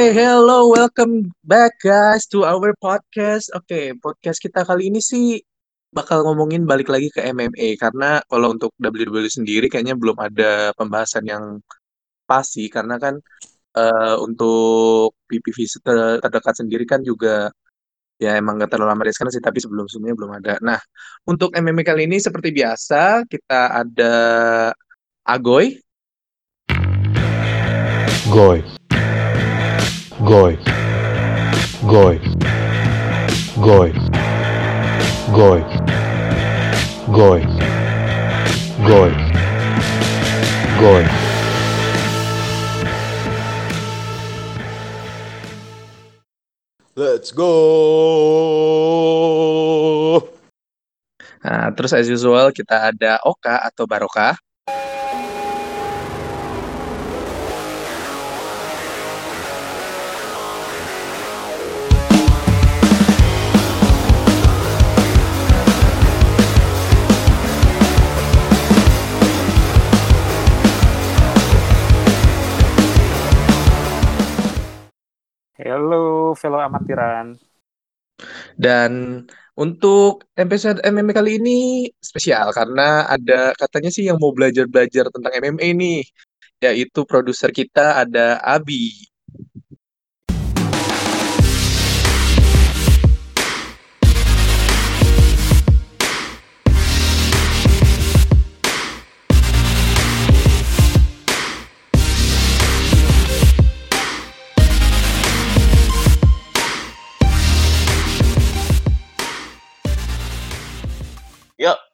Oke, hello, welcome back guys to our podcast. Oke, podcast kita kali ini sih bakal ngomongin balik lagi ke MMA karena kalau untuk WWE sendiri kayaknya belum ada pembahasan yang pasti karena kan eh, untuk PPV ter- terdekat sendiri kan juga ya emang gak terlalu lama sekarang sih tapi sebelum-sebelumnya belum ada. Nah, untuk MMA kali ini seperti biasa kita ada Agoy, Goy. Goy. Goy. Goy. Goy. Goy. Goy. Goy. Let's go. Nah, terus as usual kita ada Oka atau Baroka. Halo, fellow amatiran. Dan untuk episode MMA kali ini spesial karena ada katanya sih yang mau belajar-belajar tentang MMA nih, yaitu produser kita ada Abi.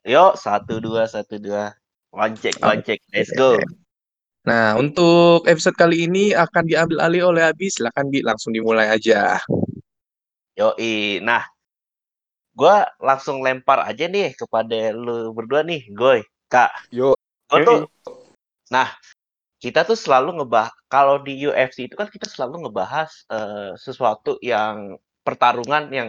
Yuk, satu dua satu dua. One check, one check. Let's go. Nah, untuk episode kali ini akan diambil alih oleh Abi. Silakan Bi, langsung dimulai aja. Yoi. Nah, gua langsung lempar aja nih kepada lu berdua nih, Goy, Kak. Yuk. Gua tuh, nah, kita tuh selalu ngebah kalau di UFC itu kan kita selalu ngebahas eh, sesuatu yang pertarungan yang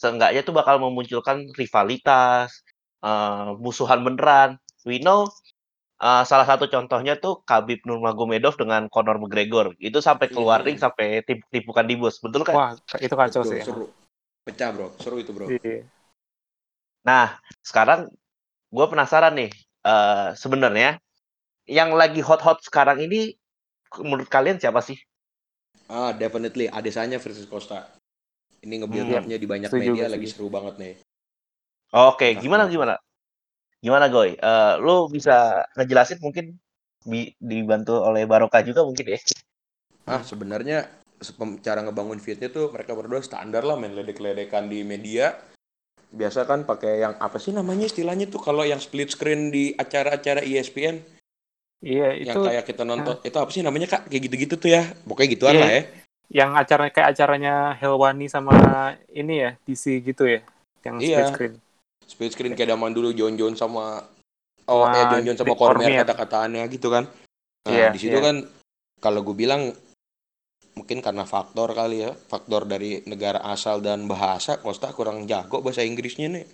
seenggaknya tuh bakal memunculkan rivalitas, eh, musuhan beneran. We know eh, salah satu contohnya tuh Khabib Nurmagomedov dengan Conor McGregor. Itu sampai keluar Iya. ring sampai tipu-tipukan di bus, betul kan? Wah, itu kacau Betul, sih. seru. Pecah bro, seru itu bro. Iya. Nah, sekarang gue penasaran nih, eh sebenarnya yang lagi hot-hot sekarang ini menurut kalian siapa sih? Ah, definitely Adesanya versus Costa. Ini nge-build Hmm, di banyak setuju, media lagi seru banget nih. Oke, gimana gimana? Gimana Goy? Eh lu bisa ngejelasin mungkin bi- dibantu oleh Barokah juga mungkin ya? Ah, sebenarnya cara ngebangun feed-nya tuh mereka berdua standar lah main ledek-ledekan di media. Biasa kan pakai yang apa sih namanya istilahnya tuh kalau yang split screen di acara-acara ESPN Iya, yang itu kayak kita nonton itu apa sih namanya Kak? Kayak gitu-gitu tuh ya. Pokoknya gituan Iya. lah ya. yang acara kayak acaranya Helwani sama ini ya, DC gitu ya, yang Iya. split screen. Split screen kayak zaman dulu John John sama Oh, Sama ya John John sama Cormier Cormier. kata-kataannya gitu kan. Nah, Iya, di situ iya. kan kalau gue bilang mungkin karena faktor kali ya, faktor dari negara asal dan bahasa Costa kurang jago bahasa Inggrisnya nih.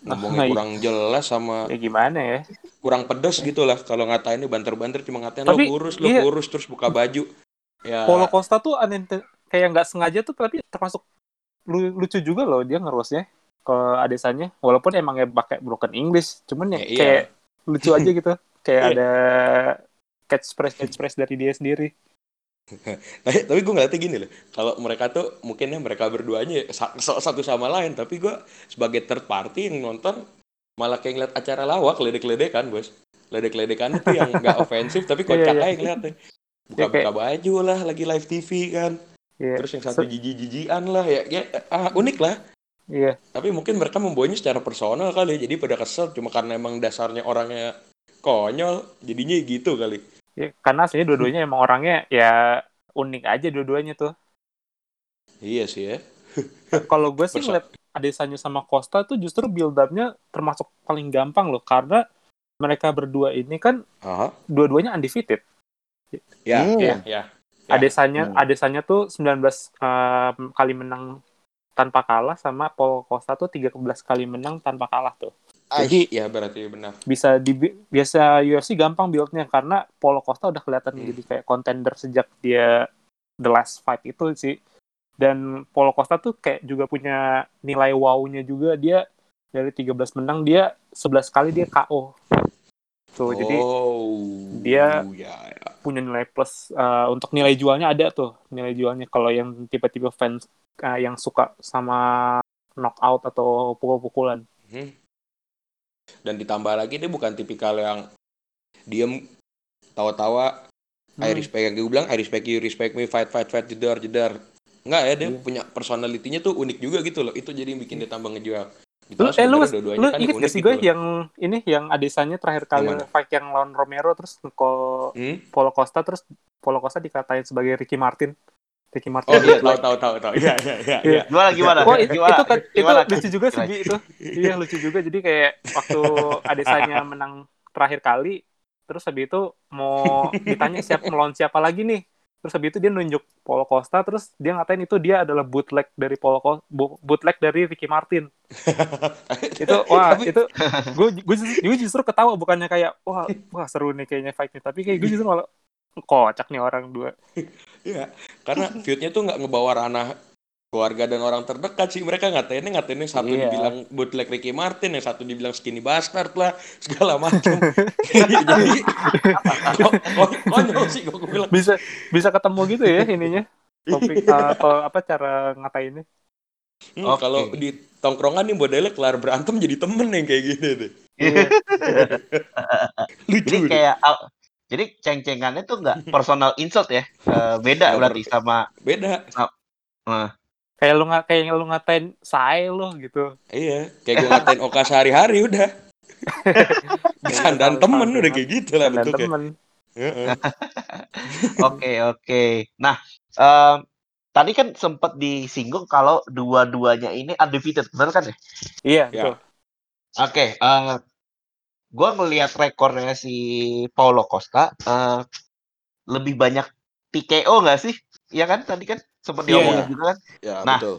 Ngomongnya Oh, iya. kurang jelas sama Ya gimana ya? kurang pedes gitu lah kalau ngatainnya banter-banter cuma ngatain Tapi, lo kurus, lo iya. kurus terus buka baju. Ya, Polo Costa tuh aneh kayak nggak sengaja tuh tapi termasuk lu- lucu juga loh dia ngerosnya ke adesannya walaupun emangnya pakai broken English cuman ya Ya, iya. kayak lucu aja gitu kayak Iya. ada catchphrase catchphrase dari dia sendiri tapi, tapi gue ngeliatnya gini loh kalau mereka tuh mungkin ya mereka berduanya sa- satu sama lain tapi gue sebagai third party yang nonton malah kayak ngeliat acara lawak ledek-ledekan bos ledek-ledekan itu yang nggak ofensif tapi kocak Iya, iya. aja ngeliatnya Iya, buka-buka baju lah lagi live TV kan Iya. terus yang satu jijik-jijian lah ya, ya ah, unik lah iya tapi mungkin mereka membawanya secara personal kali ya. jadi pada kesel cuma karena emang dasarnya orangnya konyol jadinya gitu kali Ya, karena aslinya dua-duanya emang orangnya ya unik aja dua-duanya tuh. iya sih ya Kalau gue sih ngeliat Adesanya sama Costa tuh justru build up-nya termasuk paling gampang loh karena mereka berdua ini kan Aha. dua-duanya undefeated. ya Hmm. ya ya Ya. Adesanya Hmm. Adesanya tuh 19 eh, kali menang tanpa kalah sama Paul Costa tuh 13 kali menang tanpa kalah tuh. Jadi Jadi- ya berarti benar. Bisa di biasa UFC gampang build-nya karena Paul Costa udah kelihatan Hmm. jadi kayak contender sejak dia the last fight itu sih. Dan Paulo Costa tuh kayak juga punya nilai wow-nya juga dia dari 13 menang dia 11 kali dia KO. Tuh, jadi oh, dia- ya, ya. punya nilai plus uh, untuk nilai jualnya ada tuh nilai jualnya kalau yang tipe-tipe fans uh, yang suka sama knockout atau pukul-pukulan Hmm. Dan ditambah lagi dia bukan tipikal yang diem tawa-tawa Hmm. I respect yang gue bilang I respect you respect me fight fight fight jedar jedar nggak ya dia Iya. punya personalitinya tuh unik juga gitu loh itu jadi yang bikin dia tambah ngejual lu, Ditambah eh lu, lu kan inget gak sih gitu gue loh. yang ini yang adesannya terakhir kali Yang mana? fight yang lawan Romero terus ko Hmm? Paulo Costa terus Paulo Costa dikatain sebagai Ricky Martin Ricky Martin oh iya tahu tahu tahu tahu iya iya iya Iya. iya. Gimana gimana? Wah, itu, gimana? itu kan itu Gimana? lucu juga sih Gimana? Bi, itu. Iya lucu juga. Jadi kayak waktu Adesanya menang terakhir kali, terus habis itu mau ditanya siapa melawan siapa lagi nih. Terus habis itu dia nunjuk Paulo Costa, terus dia ngatain itu dia adalah bootleg dari Paulo Costa, bootleg dari Ricky Martin. itu wah Tapi- itu gue gue justru, gue justru ketawa bukannya kayak wah wah seru nih kayaknya fight nih tapi kayak gue justru malah kocak nih orang dua Iya, karena feudnya tuh nggak ngebawa ranah keluarga dan orang terdekat sih. Mereka ngatainnya ngatainnya yang satu Iya. dibilang bootleg Ricky Martin yang satu dibilang skinny bastard lah segala macam. Jadi konyol sih? Gue bilang? Bisa bisa ketemu gitu ya ininya? Topik uh, atau apa cara ngatainnya? Hmm, Oke. kalau di tongkrongan nih modelnya kelar berantem jadi temen yang kayak gini deh. Iya. lucu Jadi kayak ah, jadi ceng-cengannya tuh nggak personal insult ya. Eh, beda berarti sama beda kayak lu nggak kayak lu ngatain saya lo gitu iya kayak gue ngatain Oka sehari-hari udah bercandaan temen udah kayak gitu lah dan bentuknya temen Heeh. Oke oke. Nah, em, tadi kan sempat disinggung kalau dua-duanya ini undefeated, benar kan ya? iya Ya. betul Oke, eh gue ngelihat rekornya si Paulo Costa, eh, lebih banyak TKO nggak sih? Iya kan? Tadi kan sempat Iya. diomongin juga kan? ya Nah. betul.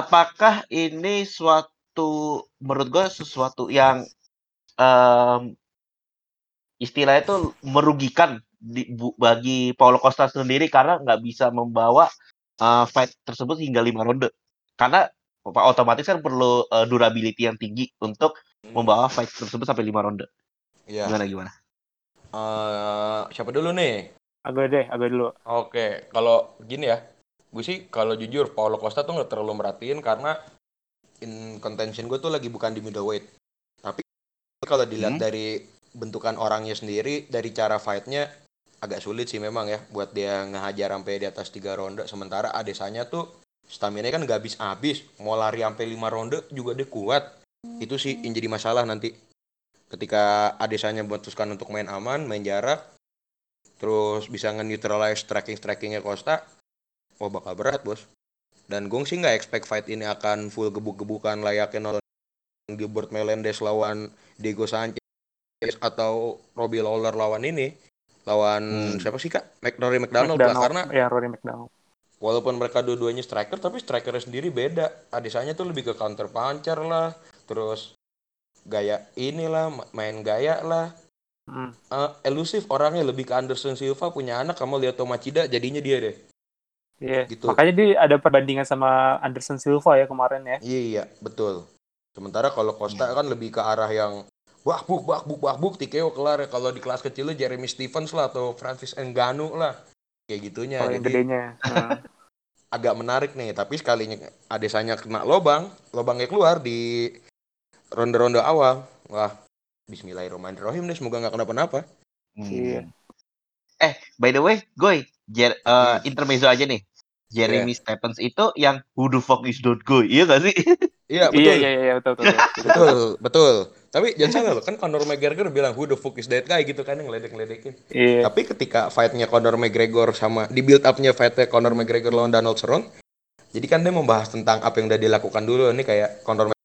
Apakah ini suatu, menurut gue sesuatu yang em, istilahnya itu merugikan di, bu- bagi Paulo Costa sendiri karena nggak bisa membawa eh, fight tersebut hingga lima ronde. Karena apa, otomatis kan perlu eh, durability yang tinggi untuk membawa fight tersebut sampai lima ronde. ya Gimana gimana? Eh, siapa dulu nih agak deh agak dulu Oke, kalau gini ya, gue sih kalau jujur Paulo Costa tuh nggak terlalu merhatiin karena in contention gue tuh lagi bukan di middleweight. Tapi kalau dilihat Hmm. dari bentukan orangnya sendiri, dari cara fightnya agak sulit sih memang ya buat dia ngehajar sampai di atas tiga ronde. Sementara Adesanya tuh stamina kan nggak habis-habis, mau lari sampai lima ronde juga dia kuat. Itu sih yang jadi masalah nanti. Ketika Adesanya memutuskan untuk main aman, main jarak, terus bisa nge-neutralize striking-strikingnya Costa, wah bakal berat bos. Dan gue sih nggak expect fight ini akan full gebuk-gebukan layaknya nonton Gilbert Melendez lawan Diego Sanchez atau Robbie Lawler lawan ini, lawan Hmm. siapa sih kak? McDonald McDonald lah karena ya Rory McDonald walaupun mereka dua-duanya striker tapi strikernya sendiri beda. Adesanya tuh lebih ke counter puncher lah, terus gaya inilah ma- main gaya lah Mm. Eh, elusif orangnya lebih ke Anderson Silva punya anak kamu lihat Tomacida jadinya dia deh Iya. Gitu. makanya dia ada perbandingan sama Anderson Silva ya kemarin ya iya iya betul sementara kalau Costa kan lebih ke arah yang bak buk bak buk bak buk TKO kelar kalau di kelas kecilnya Jeremy Stevens lah atau Francis Ngannou lah kayak gitunya kalau yang jadi gedenya Hmm. agak menarik nih tapi sekalinya Adesanya kena lobang lobangnya keluar di ronde-ronde awal wah Bismillahirrahmanirrahim deh semoga nggak kenapa-napa Iya. Eh, by the way, Goy, Jer- eh, intermezzo aja nih. Jeremy Stephens itu yang who the fuck is that guy? Iya gak sih? iya betul iya iya iya betul betul, betul. betul betul tapi jangan salah loh kan Conor McGregor bilang who the fuck is that guy gitu kan yang ngeledek-ngeledekin iya tapi ketika fightnya Conor McGregor sama di build upnya fightnya Conor McGregor lawan Donald Cerrone jadi kan dia membahas tentang apa yang udah dilakukan dulu nih kayak Conor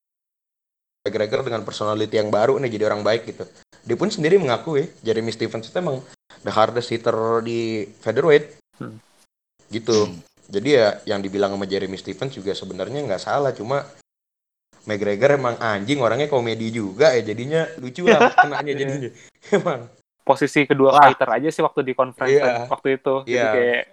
McGregor dengan personality yang baru nih jadi orang baik gitu dia pun sendiri mengakui Jeremy Stevens itu emang the hardest hitter di featherweight Hmm. gitu jadi ya yang dibilang sama Jeremy Stevens juga sebenarnya nggak salah cuma McGregor emang anjing orangnya komedi juga ya jadinya lucu lah kenanya jadinya emang posisi kedua Wah. fighter aja sih waktu di conference Iya. waktu itu jadi Iya. kayak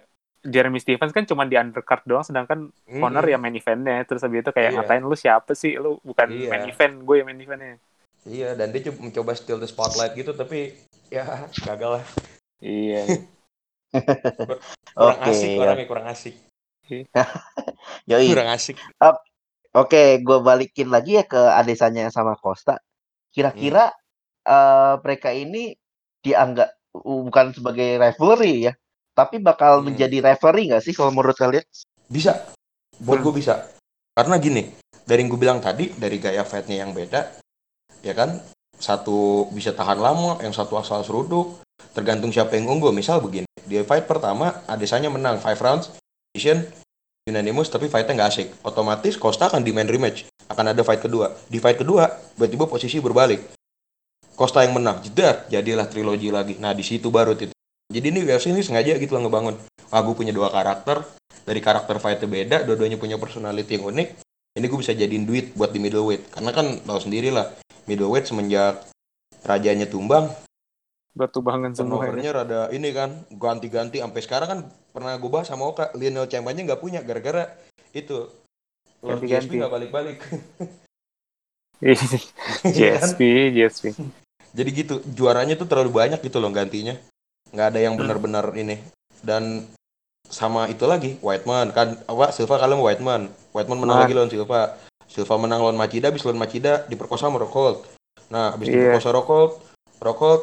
Jeremy Stevens kan cuma di undercard doang sedangkan Conor Mm-mm. ya main eventnya terus habis itu kayak Iya. ngatain lu siapa sih lu bukan Iya. main event gue yang main eventnya Iya, dan dia coba mencoba steal the spotlight gitu, tapi ya gagal lah. Iya Kurang Oke, asik ya. orangnya, kurang asik. Yoi. Kurang asik. Oke, gue balikin lagi ya ke Adesanya sama Costa. Kira-kira eh, mereka ini dianggap uh, bukan sebagai referee ya, tapi bakal Hmm. menjadi referee nggak sih kalau menurut kalian? Bisa. Buat Hmm. gue bisa. Karena gini, dari yang gue bilang tadi, dari gaya fightnya yang beda, ya kan, satu bisa tahan lama, yang satu asal seruduk, tergantung siapa yang unggul. Misal begini, di fight pertama, Adesanya menang 5 rounds, decision, unanimous, tapi fightnya nggak asik. Otomatis Costa akan demand rematch. Akan ada fight kedua. Di fight kedua, tiba-tiba posisi berbalik. Costa yang menang, jedar, jadilah trilogi lagi. Nah, di situ baru titik. Jadi ini UFC ini sengaja gitu lah ngebangun. Gue punya dua karakter, dari karakter fightnya beda, dua-duanya punya personality yang unik. Ini gue bisa jadiin duit buat di middleweight. Karena kan tahu sendiri lah, middleweight semenjak rajanya tumbang, bertubangan semua ya. turnovernya rada ini kan, ganti-ganti sampai sekarang kan pernah gue bahas sama Oka, Lionel Chamberlain nggak punya gara-gara itu. Lord Ganti-ganti. GSP nggak balik-balik. GSP GSP Jadi gitu, juaranya tuh terlalu banyak gitu loh gantinya. Nggak ada yang Hmm. benar-benar ini. Dan sama itu lagi, Whiteman kan apa Silva kalah sama Whiteman. Whiteman menang Nah. lagi lawan Silva. Silva menang lawan Machida, habis lawan Machida diperkosa sama Rockhold. Nah, habis Iya. diperkosa Rockhold, Rockhold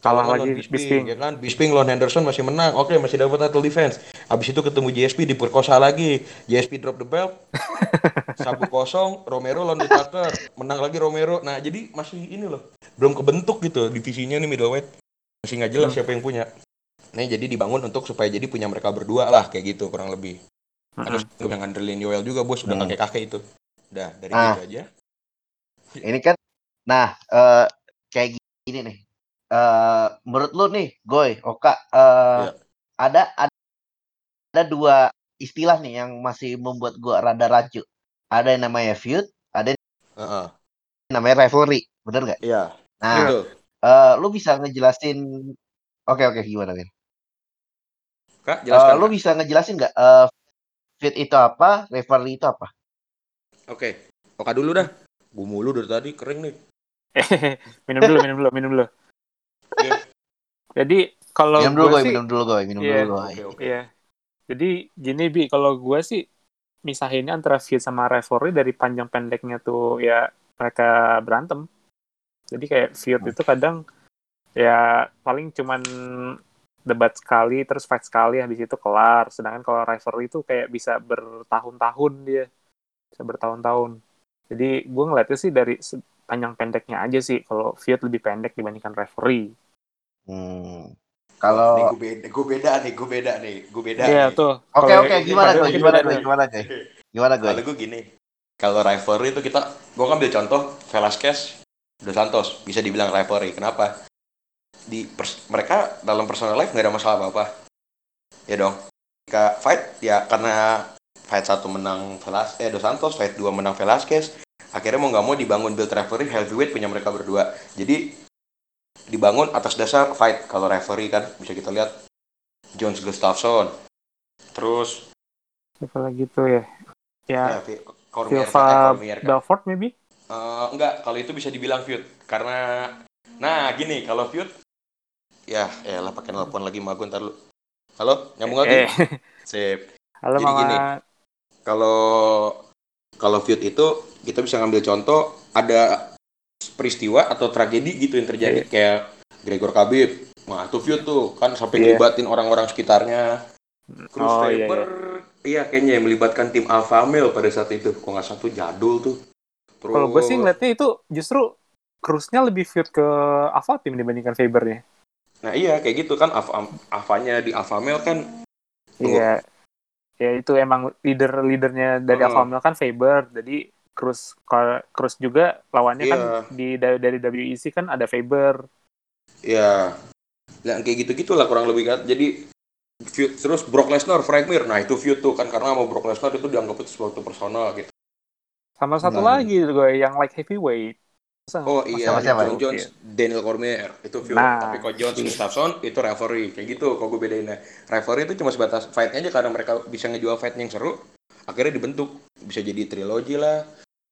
Kalah lagi Bisping, Bisping. ya kan? Bisping lawan Henderson masih menang. Oke, masih dapat title defense. Habis itu ketemu JSP diperkosa lagi. JSP drop the belt. Sabu kosong, Romero lawan Whitaker. Menang lagi Romero. Nah, jadi masih ini loh. Belum kebentuk gitu divisinya nih middleweight. Masih nggak jelas Hmm. siapa yang punya. Nah, jadi dibangun untuk supaya jadi punya mereka berdua lah kayak gitu kurang lebih. Terus Mm-mm. gue yang ngandelin Yoel juga bos udah Hmm. kakek-kakek itu. Udah dari Ah. gitu aja. Ini kan, nah eh, kayak gini nih. Eh, menurut lu nih, Goy, Oka, eh, Iya. ada ada ada dua istilah nih yang masih membuat gua rada rancu. Ada yang namanya feud, ada yang Heeh. namanya rivalry, bener nggak? Iya. Nah, Betul. eh, lu bisa ngejelasin? Oke oke gimana Vin? Kak, jelaskan. lu Kak. bisa ngejelasin nggak eh, feud itu apa, rivalry itu apa? Oke. Oka dulu dah. Gue mulu dari tadi kering nih. minum dulu minum dulu minum dulu. Jadi kalau minum dulu gue sih minum dulu Goy, minum Iya. dulu Goy. Oke, oke. Iya. Jadi gini bi, kalau gue sih misahinnya antara feud sama rivalry dari panjang pendeknya tuh ya mereka berantem. Jadi kayak feud itu kadang ya paling cuman debat sekali terus fight sekali habis itu kelar. Sedangkan kalau rivalry itu kayak bisa bertahun-tahun dia. Bisa bertahun-tahun. Jadi gue ngeliatnya sih dari panjang pendeknya aja sih. Kalau feud lebih pendek dibandingkan rivalry. Hmm. Kalau gue beda, gue beda nih, gue beda nih, gue beda Iya nih. tuh. Oke oke gimana mungkin Gimana nih. Gimana Goy? Gimana Goy? Kalau gue gini, kalau rivalry itu kita, gue ambil contoh Velasquez, Dos Santos, bisa dibilang rivalry. Kenapa? Di pers- mereka dalam personal life nggak ada masalah apa-apa. Ya dong. Jika fight, ya karena fight satu menang Velas, eh Dos Santos, fight dua menang Velasquez. Akhirnya mau nggak mau dibangun build rivalry heavyweight punya mereka berdua. Jadi dibangun atas dasar fight. Kalau rivalry kan bisa kita lihat Jones Gustafsson. Terus Siapa lagi tuh ya? Ya, ya, Vi- Cormier, eh, Silva kan. Belfort maybe? Eh, enggak, kalau itu bisa dibilang feud karena nah gini, kalau feud ya ya lah pakai nelpon lagi sama gue ntar lu. Halo, nyambung lagi? Eh, Sip. halo Jadi Mama. gini. Kalau kalau feud itu kita bisa ngambil contoh ada peristiwa atau tragedi gitu yang terjadi Iya. kayak Gregor Khabib. Nah, itu feud tuh kan sampai Iya. ngelibatin orang-orang sekitarnya. Cruz Oh, iya, Faber, iya kayaknya yang melibatkan tim Alpha Male pada saat itu. Kok nggak satu jadul tuh. Terus Kalau gue sih ngeliatnya itu justru Cruznya lebih feud ke Alpha Team dibandingkan Fabernya. Nah iya kayak gitu kan Alpha, Alphanya di Alpha Male kan. Iya. Ya itu emang leader-leadernya dari Heeh. Alpha Male kan Faber. Jadi Cruz kalau- Cruz juga lawannya kan Iya. di da- dari WEC kan ada Faber. ya yang kayak gitu gitulah kurang lebih kan jadi feud terus Brock Lesnar Frank Mir nah itu feud tuh kan karena sama Brock Lesnar itu dianggap itu sesuatu personal gitu Sama satu Nah. lagi gue yang like heavyweight. Oh iya, Sama siapa? John Jones, Daniel Cormier itu feud. Nah. Tapi kalau Jones, Gustafsson itu referee. Kayak gitu kalau gue bedainnya. Referee itu cuma sebatas fight aja karena mereka bisa ngejual fight yang seru. Akhirnya dibentuk. Bisa jadi trilogy lah,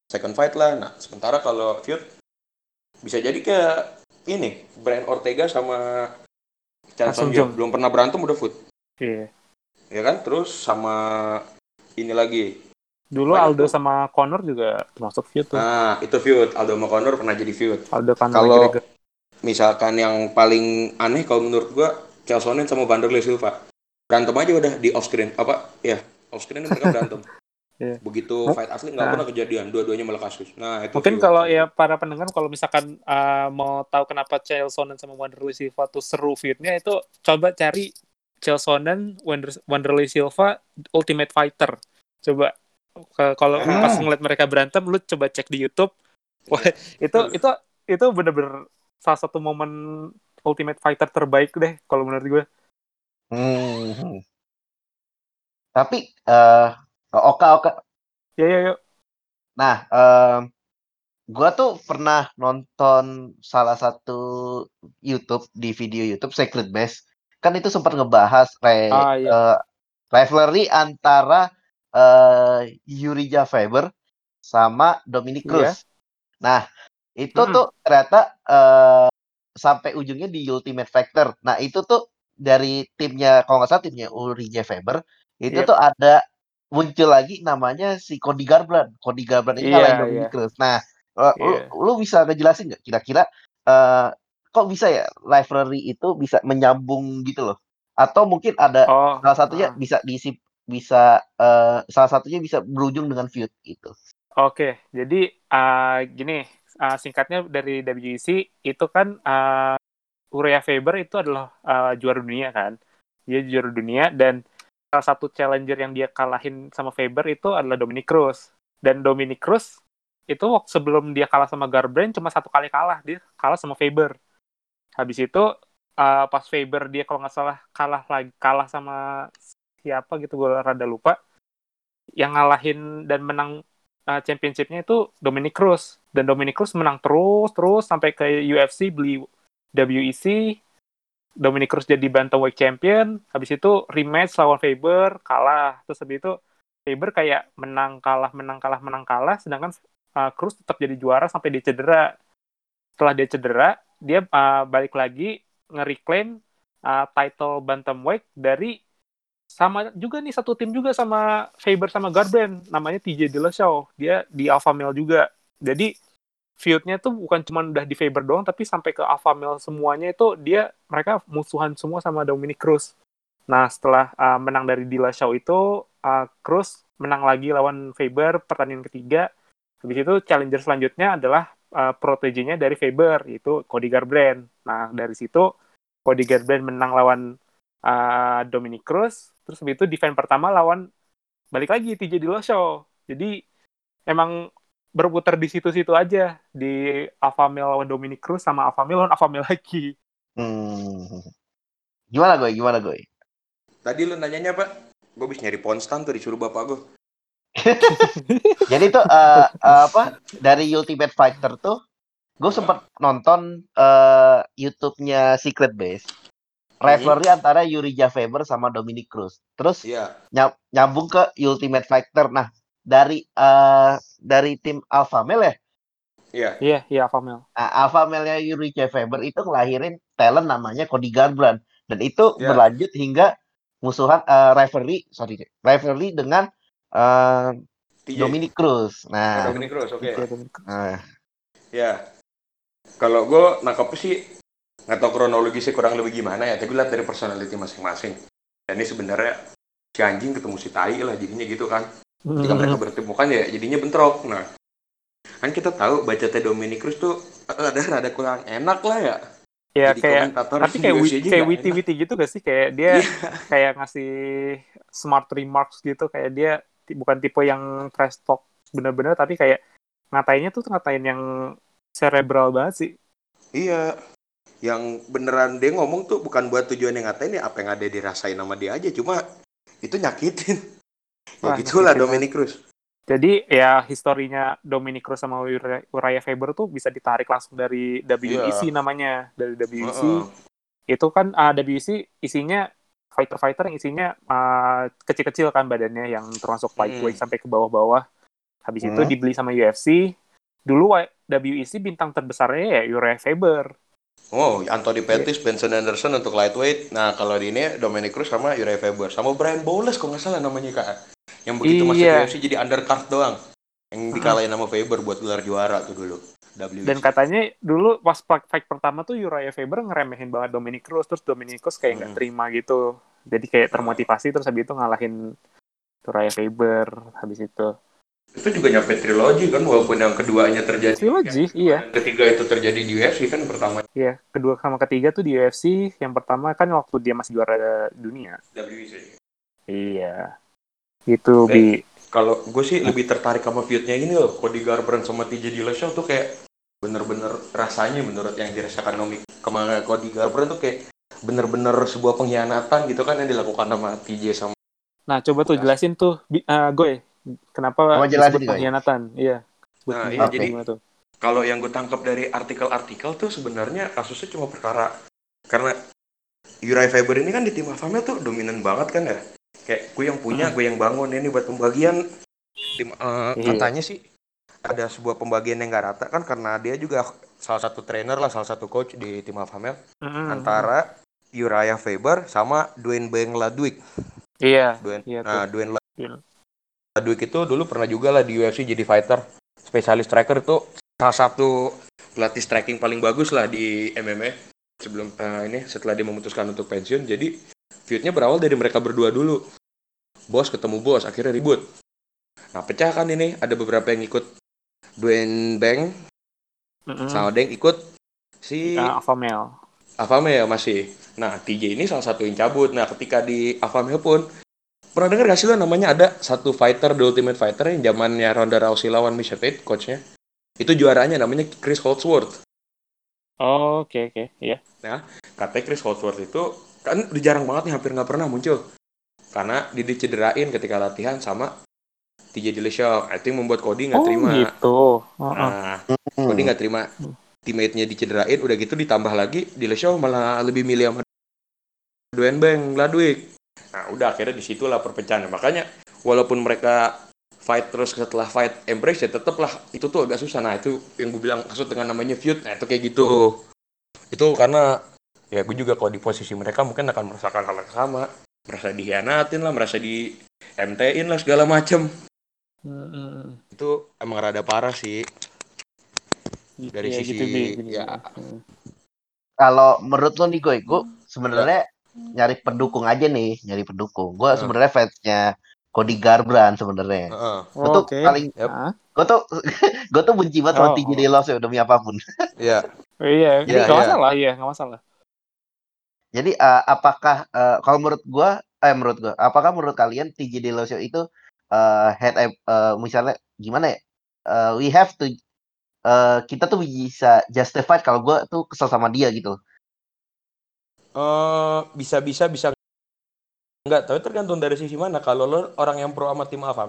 second fight lah. Nah, sementara kalau feud bisa jadi kayak ini, Brian Ortega sama Chan Sung Sung. Belum pernah berantem udah feud. Iya. Ya kan? Terus sama ini lagi. Dulu Banyak Aldo tuh. sama Connor juga termasuk feud tuh. Nah, itu feud. Aldo sama Conor pernah jadi feud. Aldo Connor Kalau misalkan yang paling aneh kalau menurut gua Chelsonen sama Vanderlei Silva berantem aja udah di off screen apa ya off screen mereka berantem Iya. begitu fight asli nggak Nah. pernah kejadian dua-duanya malah kasus nah itu Mungkin kalau ya para pendengar kalau misalkan uh, mau tahu kenapa Chelsonen sama Wanderlei Silva tuh seru feudnya itu coba cari Chelsonen Wander- Wanderlei Silva Ultimate Fighter. Coba ke- kalau Ah. pas ngeliat mereka berantem lu coba cek di YouTube. Wah, itu itu itu bener-bener salah satu momen Ultimate Fighter terbaik deh kalau menurut gue. Hmm. Tapi eh oka oka. Ya ya ya. Nah, em, gua tuh pernah nonton salah satu YouTube di video YouTube Secret Base. Kan itu sempat ngebahas re- Ah, iya. eh, rivalry antara eh Yuri Faber sama Dominic Iya. Cruz. Nah, itu Mm-mm. tuh ternyata eh sampai ujungnya di Ultimate Factor. Nah, itu tuh dari timnya kalau nggak salah timnya Yuri Faber itu Yep. tuh ada muncul lagi namanya si Cody Garbrandt. Cody Garbrandt ini ngalahin Dominic iya. Cruz. Nah, eh, lu, Iya. lu bisa ngejelasin nggak kira-kira eh kok bisa ya rivalry itu bisa menyambung gitu loh? Atau mungkin ada Oh. salah satunya ah. bisa diisi bisa eh, salah satunya bisa berujung dengan feud gitu. Oke, jadi uh, gini, uh, singkatnya dari WEC itu kan uh, Uriah Faber itu adalah uh, juara dunia kan, dia juara dunia dan salah satu challenger yang dia kalahin sama Faber itu adalah Dominic Cruz. Dan Dominic Cruz itu waktu sebelum dia kalah sama Garbrandt cuma satu kali kalah. Dia kalah sama Faber. Habis itu uh, pas Faber dia kalau nggak salah kalah lagi kalah sama siapa gitu gue rada lupa. Yang ngalahin dan menang uh, championshipnya itu Dominic Cruz. Dan Dominic Cruz menang terus terus sampai ke UFC beli WEC Dominic Cruz jadi bantamweight champion habis itu rematch lawan Faber kalah. Terus habis itu Faber kayak menang kalah menang kalah menang kalah sedangkan uh, Cruz tetap jadi juara sampai dia cedera. Setelah dia cedera dia uh, balik lagi nge-reclaim uh, title bantamweight dari sama juga nih satu tim juga sama Faber sama Garbrandt. Namanya TJ Dillashaw dia di Alpha Male juga. Jadi feudnya tuh bukan cuma udah di Faber doang tapi sampai ke Alpha Male semuanya itu dia mereka musuhan semua sama Dominic Cruz. Nah setelah uh, menang dari Dillashaw itu uh, Cruz menang lagi lawan Faber pertandingan ketiga. Habis itu challenger selanjutnya adalah uh, dari Faber yaitu Cody Garbrandt. Nah dari situ Cody Garbrandt menang lawan uh, Dominic Cruz. Terus habis itu defense pertama lawan balik lagi TJ Dillashaw. Jadi emang berputar di situ-situ aja di Alpha Male lawan Dominic Cruz sama Alpha Male lawan Alpha Male lagi Hmm. Gimana gue? Gimana gue? tadi lu nanyanya apa gue bisa nyari ponstan tuh disuruh bapak gue Jadi tuh eh, eh, apa dari Ultimate Fighter tuh gue sempat nonton eh, YouTube-nya Secret Base. Rivalry antara Yuri Faber sama Dominic Cruz. Terus ny- nyambung ke Ultimate Fighter. Nah, dari eh, dari tim Alpha Male ya. iya. Iya iya Alpha Male. Nah, Alpha Male-nya Yuri Faber itu ngelahirin talent namanya Cody Garbrandt. Dan itu Ya. berlanjut hingga musuhan eh, rivalry, sorry, rivalry dengan eh, TJ Dominic Cruz. Oh, Nah, Dominic Cruz oke. Iya, Cruz. nah, ya kalau gue nangkep sih nggak tahu kronologisnya kurang lebih gimana ya tapi lihat dari personality masing-masing. Dan ini sebenarnya si anjing ketemu si tai lah jadinya gitu kan Hmm. mereka bertemu kan ya jadinya bentrok nah kan kita tahu baca teh Dominic Cruz tuh ada rada kurang enak lah ya ya Jadi kayak tapi kayak UFC wi- aja kayak witty witty gitu gak sih kayak dia Iya. kayak ngasih smart remarks gitu kayak dia bukan tipe yang trash talk bener-bener tapi kayak ngatainnya tuh ngatain yang cerebral banget sih Iya. Yang beneran dia ngomong tuh bukan buat tujuan yang ngatain ya apa yang ada dirasain sama dia aja. Cuma itu nyakitin. ya Wah, gitulah nyakitin Dominic Cruz. Jadi ya historinya Dominic Cruz sama Uriah Faber tuh bisa ditarik langsung dari WEC Iya. namanya. Dari WEC Heeh. itu kan ah, WEC isinya fighter-fighter yang isinya ah, kecil-kecil kan badannya yang termasuk lightweight Hmm. sampai ke bawah-bawah. Habis itu Hmm. dibeli sama UFC. Dulu WEC bintang terbesarnya ya Uriah Faber. Oh, Anthony Pettis, Benson Anderson untuk lightweight. Nah, kalau di ini Dominic Cruz sama Uriah Faber. Sama Brian Bowles kok nggak salah namanya kak. Yang begitu masuk Iya. UFC jadi undercard doang. Yang dikalahin sama Faber buat gelar juara tuh dulu. WBC. Dan katanya dulu pas fight pertama tuh Uriah Faber ngeremehin banget Dominic Cruz. Terus Dominic Cruz kayak nggak Hmm. terima gitu. Jadi kayak termotivasi terus habis itu ngalahin Uriah Faber habis itu. itu juga nyampe trilogi kan walaupun yang keduanya terjadi Trilogy, iya. yang ketiga itu terjadi di UFC kan pertama Iya, kedua sama ketiga tuh di UFC. Yang pertama kan waktu dia masih juara dunia. WBC Iya. Gitu, Eh. Bi. kalau gue sih lebih tertarik sama feudnya ini loh Cody Garbrandt sama TJ Dillashaw tuh kayak bener-bener rasanya menurut yang dirasakan Nomi kemarin Cody Garbrandt tuh kayak bener-bener sebuah pengkhianatan gitu kan yang dilakukan sama TJ sama Nah, coba tuh jelasin tuh, Bi, eh, Goy. Kenapa jelasin, pengkhianatan? Iya. Nah, iya, jadi- tuh? kalau yang gue tangkap dari artikel-artikel tuh sebenarnya kasusnya cuma perkara karena Uriah Faber ini kan di tim Alphamel tuh dominan banget kan ya kayak gue yang punya gue yang bangun ini buat pembagian tim eh, Iya. katanya sih ada sebuah pembagian yang gak rata kan karena dia juga salah satu trainer lah salah satu coach di tim Alphamel Mm-mm. antara Uriah Faber sama Dwayne Bang Ladwick Iya. Dwayne, Iya nah tuh. Dwayne Iya. Ladwick itu dulu pernah juga lah di UFC jadi fighter spesialis striker itu salah satu pelatih striking paling bagus lah di MMA sebelum eh, ini setelah dia memutuskan untuk pensiun jadi feudnya berawal dari mereka berdua dulu bos ketemu bos akhirnya ribut nah pecah kan ini ada beberapa yang ikut Dwayne Bang Mm-mm. sama ada yang ikut si Male. Avamel masih. Nah, TJ ini salah satu yang cabut. Nah, ketika di Avamel pun pernah dengar gak sih lo namanya ada satu fighter The Ultimate Fighter yang zamannya Ronda Rousey lawan Miesha Tate coachnya. Itu juaranya namanya Chris Holdsworth. Oh, oke oke. Iya. Katanya Chris Holdsworth itu kan udah jarang banget nih hampir nggak pernah muncul. Karena dia dicederain ketika latihan sama TJ Dillashaw. Itu yang membuat Cody nggak Oh, terima. gitu. Oh, oh. Nah, Hmm. Cody nggak terima teammate-nya dicederain, udah gitu ditambah lagi Dillashaw malah lebih milih sama Dwayne Bang Ladwick. Nah, udah akhirnya di situlah perpecahan. Makanya walaupun mereka fight terus setelah fight embrace ya tetap lah itu tuh agak susah. Nah, itu yang gue bilang maksud dengan namanya feud. Nah, itu kayak gitu. Itu karena ya gue juga kalau di posisi mereka mungkin akan merasakan hal yang sama. Merasa dihianatin lah, merasa di MT-in lah segala macem. Mm-mm. Itu emang rada parah sih. Dari Iya, sisi- gitu, ya. Hmm. Kalau menurut lo nih gue, gue sebenarnya nyari pendukung aja nih, nyari pendukung. Gue Hmm. sebenarnya fansnya Cody Garbrandt sebenarnya. Heeh. Gue tuh Oke. paling. Ah, gue tuh, gue tuh benci banget sama Oh, oh. Dillashaw demi apa pun. Iya. oh, iya, Iya, nggak iya. masalah, iya, nggak masalah. Jadi eh, apakah eh, kalau menurut gue, eh menurut gue, apakah menurut kalian TJ Dillashaw itu eh head eh, misalnya gimana ya? Eh, we have to eh, kita tuh bisa justify kalau gue tuh kesel sama dia gitu. Eh, bisa bisa bisa enggak tapi tergantung dari sisi mana kalau lo orang yang pro sama tim Alpha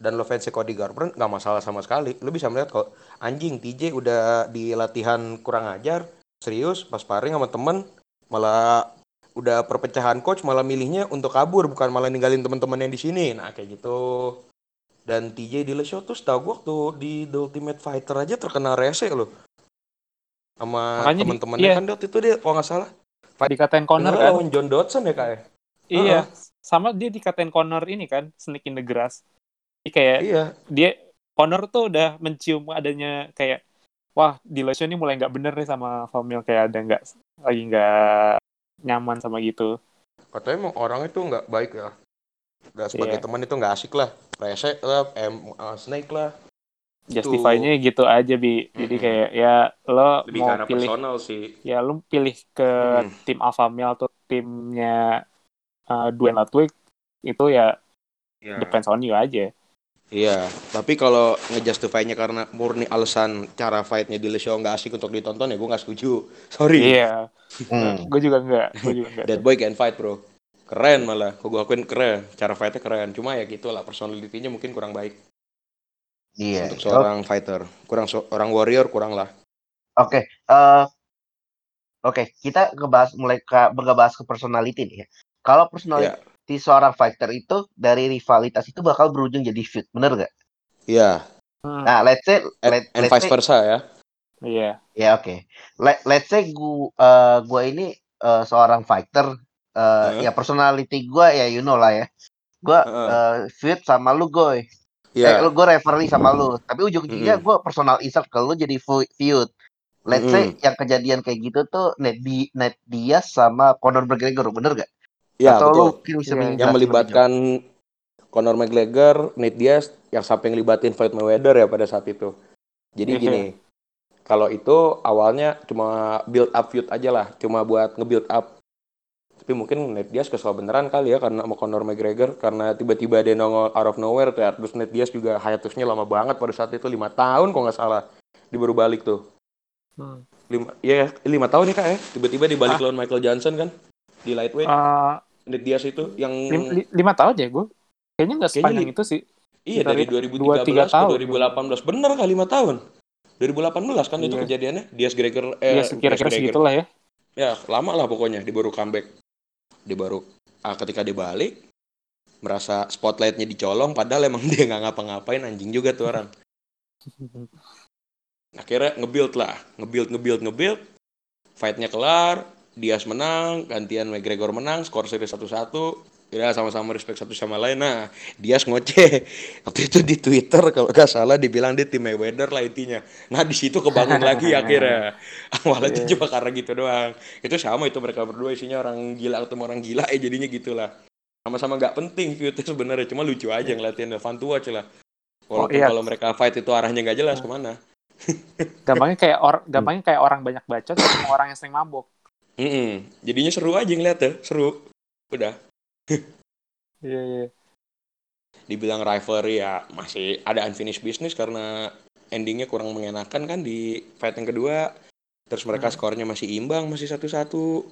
dan lo fans Cody Garbrandt nggak masalah sama sekali lo bisa melihat kalau anjing TJ udah di latihan kurang ajar serius pas sparring sama temen malah udah perpecahan coach malah milihnya untuk kabur bukan malah ninggalin teman-teman yang di sini nah kayak gitu dan TJ Dillashaw tuh setahu gue waktu di The Ultimate Fighter aja terkena rese loh sama teman-temannya iya. kan waktu itu dia kalau nggak salah Dikatain corner Bener kan? lawan John Dodson ya kak ya? Iya. Sama dia dikatain corner ini kan, snake in the grass. Jadi kayak Iya. dia Connor tuh udah mencium adanya kayak wah Dillashaw ini mulai nggak bener nih sama Famil kayak ada nggak lagi nggak nyaman sama gitu. Katanya emang orang itu nggak baik ya. Gak sebagai Iya. teman itu nggak asik lah. Rese lah, em, uh, snake lah. Justify-nya gitu aja bi. Jadi Mm-mm. kayak ya lo Lebih mau pilih personal sih. ya lo pilih ke Mm. tim Alpha Male atau timnya uh, Dwayne Ludwig itu ya Ya. depends on you aja. Iya, tapi kalau ngejustify-nya karena murni alasan cara fight-nya di show nggak asik untuk ditonton ya gue nggak setuju. Sorry. Iya. Hmm. Gue juga enggak. Gue juga enggak. That boy can fight bro. Keren malah, gue akuin keren. Cara fight-nya keren. Cuma ya gitulah personality-nya mungkin kurang baik. Iya. untuk seorang fighter. Kurang so- orang warrior kurang lah. Oke, eh, oke, kita ngebahas mulai ke ngebahas ke personality nih ya. Kalau personality seorang fighter itu dari rivalitas itu bakal berujung jadi feud, bener gak? Iya, Hmm, Nah, let's say, and, let, and let's vice say, versa ya. Iya. ya oke. Let, let's say gua, eh, gua ini eh, seorang fighter, eh, Heeh. ya personality gua ya you know lah ya. Gua Heeh. eh, feud sama lu, goy. Eh, Iya. lu gue referee sama lu, tapi ujung-ujungnya Mm-mm. gue personal insert ke lu jadi feud. Let's say Mm-mm. yang kejadian kayak gitu tuh Ned, Di Ned Diaz sama Conor McGregor, bener gak? Iya, Atau betul. mungkin bisa menjelaskan Yang melibatkan Conor McGregor, Nate Diaz, yang sampai ngelibatin Floyd Mayweather ya pada saat itu. Jadi Iya. gini, kalau itu awalnya cuma build up feud aja lah, cuma buat nge-build up. Tapi mungkin Nate Diaz kesel beneran kali ya karena sama Conor McGregor karena tiba-tiba dia nongol out of nowhere tuh ya. Terus Nate Diaz juga hiatusnya lama banget pada saat itu lima tahun kok nggak salah. Dia baru balik tuh. Hmm. Lima, ya lima tahun ya kak ya. Tiba-tiba dia balik Ah. lawan Michael Johnson kan di lightweight. Eh, Nate Diaz itu yang lim- li- lima tahun ya gue. Kayaknya nggak Kayaknya sepanjang li- itu sih. Iya dari itu, 2013 dua, tiga ke tahun. 2018 bener kah lima tahun 2018 kan itu Iya. kejadiannya Diaz Gregor Iya, eh kira-kira Diaz Gregor. segitulah ya. ya lama lah pokoknya dia baru comeback dia baru ah, ketika dia balik merasa spotlightnya dicolong padahal emang dia nggak ngapa-ngapain anjing juga tuh orang akhirnya nge-build lah nge-build nge-build nge-build fightnya kelar Diaz menang gantian McGregor menang skor seri satu-satu. Ya sama-sama respect satu sama lain. Nah Diaz ngoceh. Waktu itu di Twitter kalau nggak salah dibilang dia tim Mayweather lah intinya. Nah di situ kebangun lagi akhirnya. Awalnya itu Iya. cuma karena gitu doang. Itu sama itu mereka berdua isinya orang gila ketemu orang gila ya jadinya gitulah. Sama-sama nggak penting feudnya sebenarnya cuma lucu aja ngeliatin to watch lah. Walaupun iya. kalau mereka fight itu arahnya nggak jelas ke mana? Gampangnya kayak orang gampangnya kayak orang banyak bacot sama orang yang sering mabok. Mm-mm. Jadinya seru aja ngeliatnya, seru. Udah. Iya, iya. Dibilang rivalry ya masih ada unfinished business karena endingnya kurang mengenakan kan di fight yang kedua. Terus mereka Hmm. skornya masih imbang, masih satu-satu.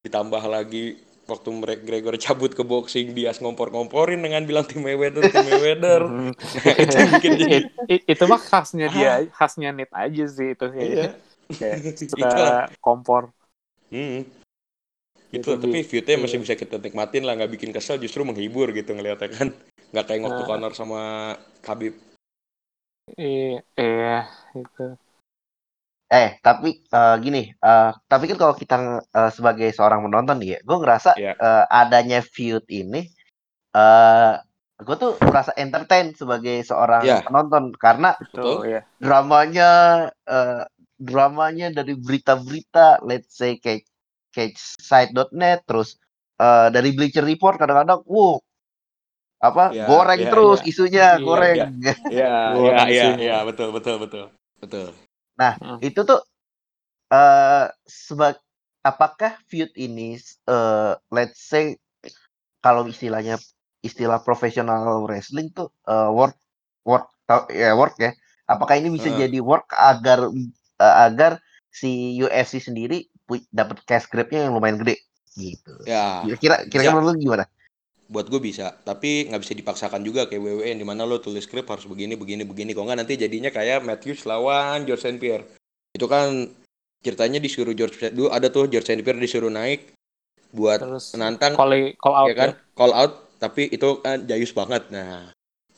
Ditambah lagi waktu mereka Gregor cabut ke boxing, dia ngompor-ngomporin dengan bilang tim Mayweather, tim Mayweather. Mhm. Nah, itu bikin jadi It- it- itu mah khasnya dia, khasnya net aja sih itu iya. kayak suka Itulah. kompor. Hmm. Itu Itu tapi view-nya masih iya. bisa kita nikmatin lah, nggak bikin kesel, justru menghibur gitu ngeliatnya kan. Nggak kayak waktu Ah. Conor sama Khabib. Iya, iya, itu. Eh, tapi eh, gini, eh, tapi kan kalau kita eh, sebagai seorang penonton nih ya, gue ngerasa Iya. eh, adanya feud ini, eh gue tuh merasa entertain sebagai seorang Iya. penonton karena Betul, ya. dramanya, eh, dramanya dari berita-berita, let's say kayak catchside.net, terus eh, dari Bleacher Report kadang-kadang, wow, apa Iya, goreng iya, terus iya. isunya, Iya, goreng. Orang iya, sini. iya, betul, betul, betul. Betul. itu tuh eh sebag apakah feud ini eh let's say kalau istilahnya istilah profesional wrestling tuh eh work work ya work ya apakah ini bisa Heeh. jadi work agar eh, agar si UFC sendiri dapat cash grabnya yang lumayan gede gitu Ya, kira kira Ya. menurut lu gimana buat gue bisa, tapi nggak bisa dipaksakan juga kayak WWE di mana lo tulis skrip harus begini, begini, begini. Kok nggak nanti jadinya kayak Matthews lawan George St. Pierre. Itu kan ceritanya disuruh George dulu ada tuh George St. Pierre disuruh naik buat Terus menantang call, call out ya kan call out tapi itu kan jayus banget nah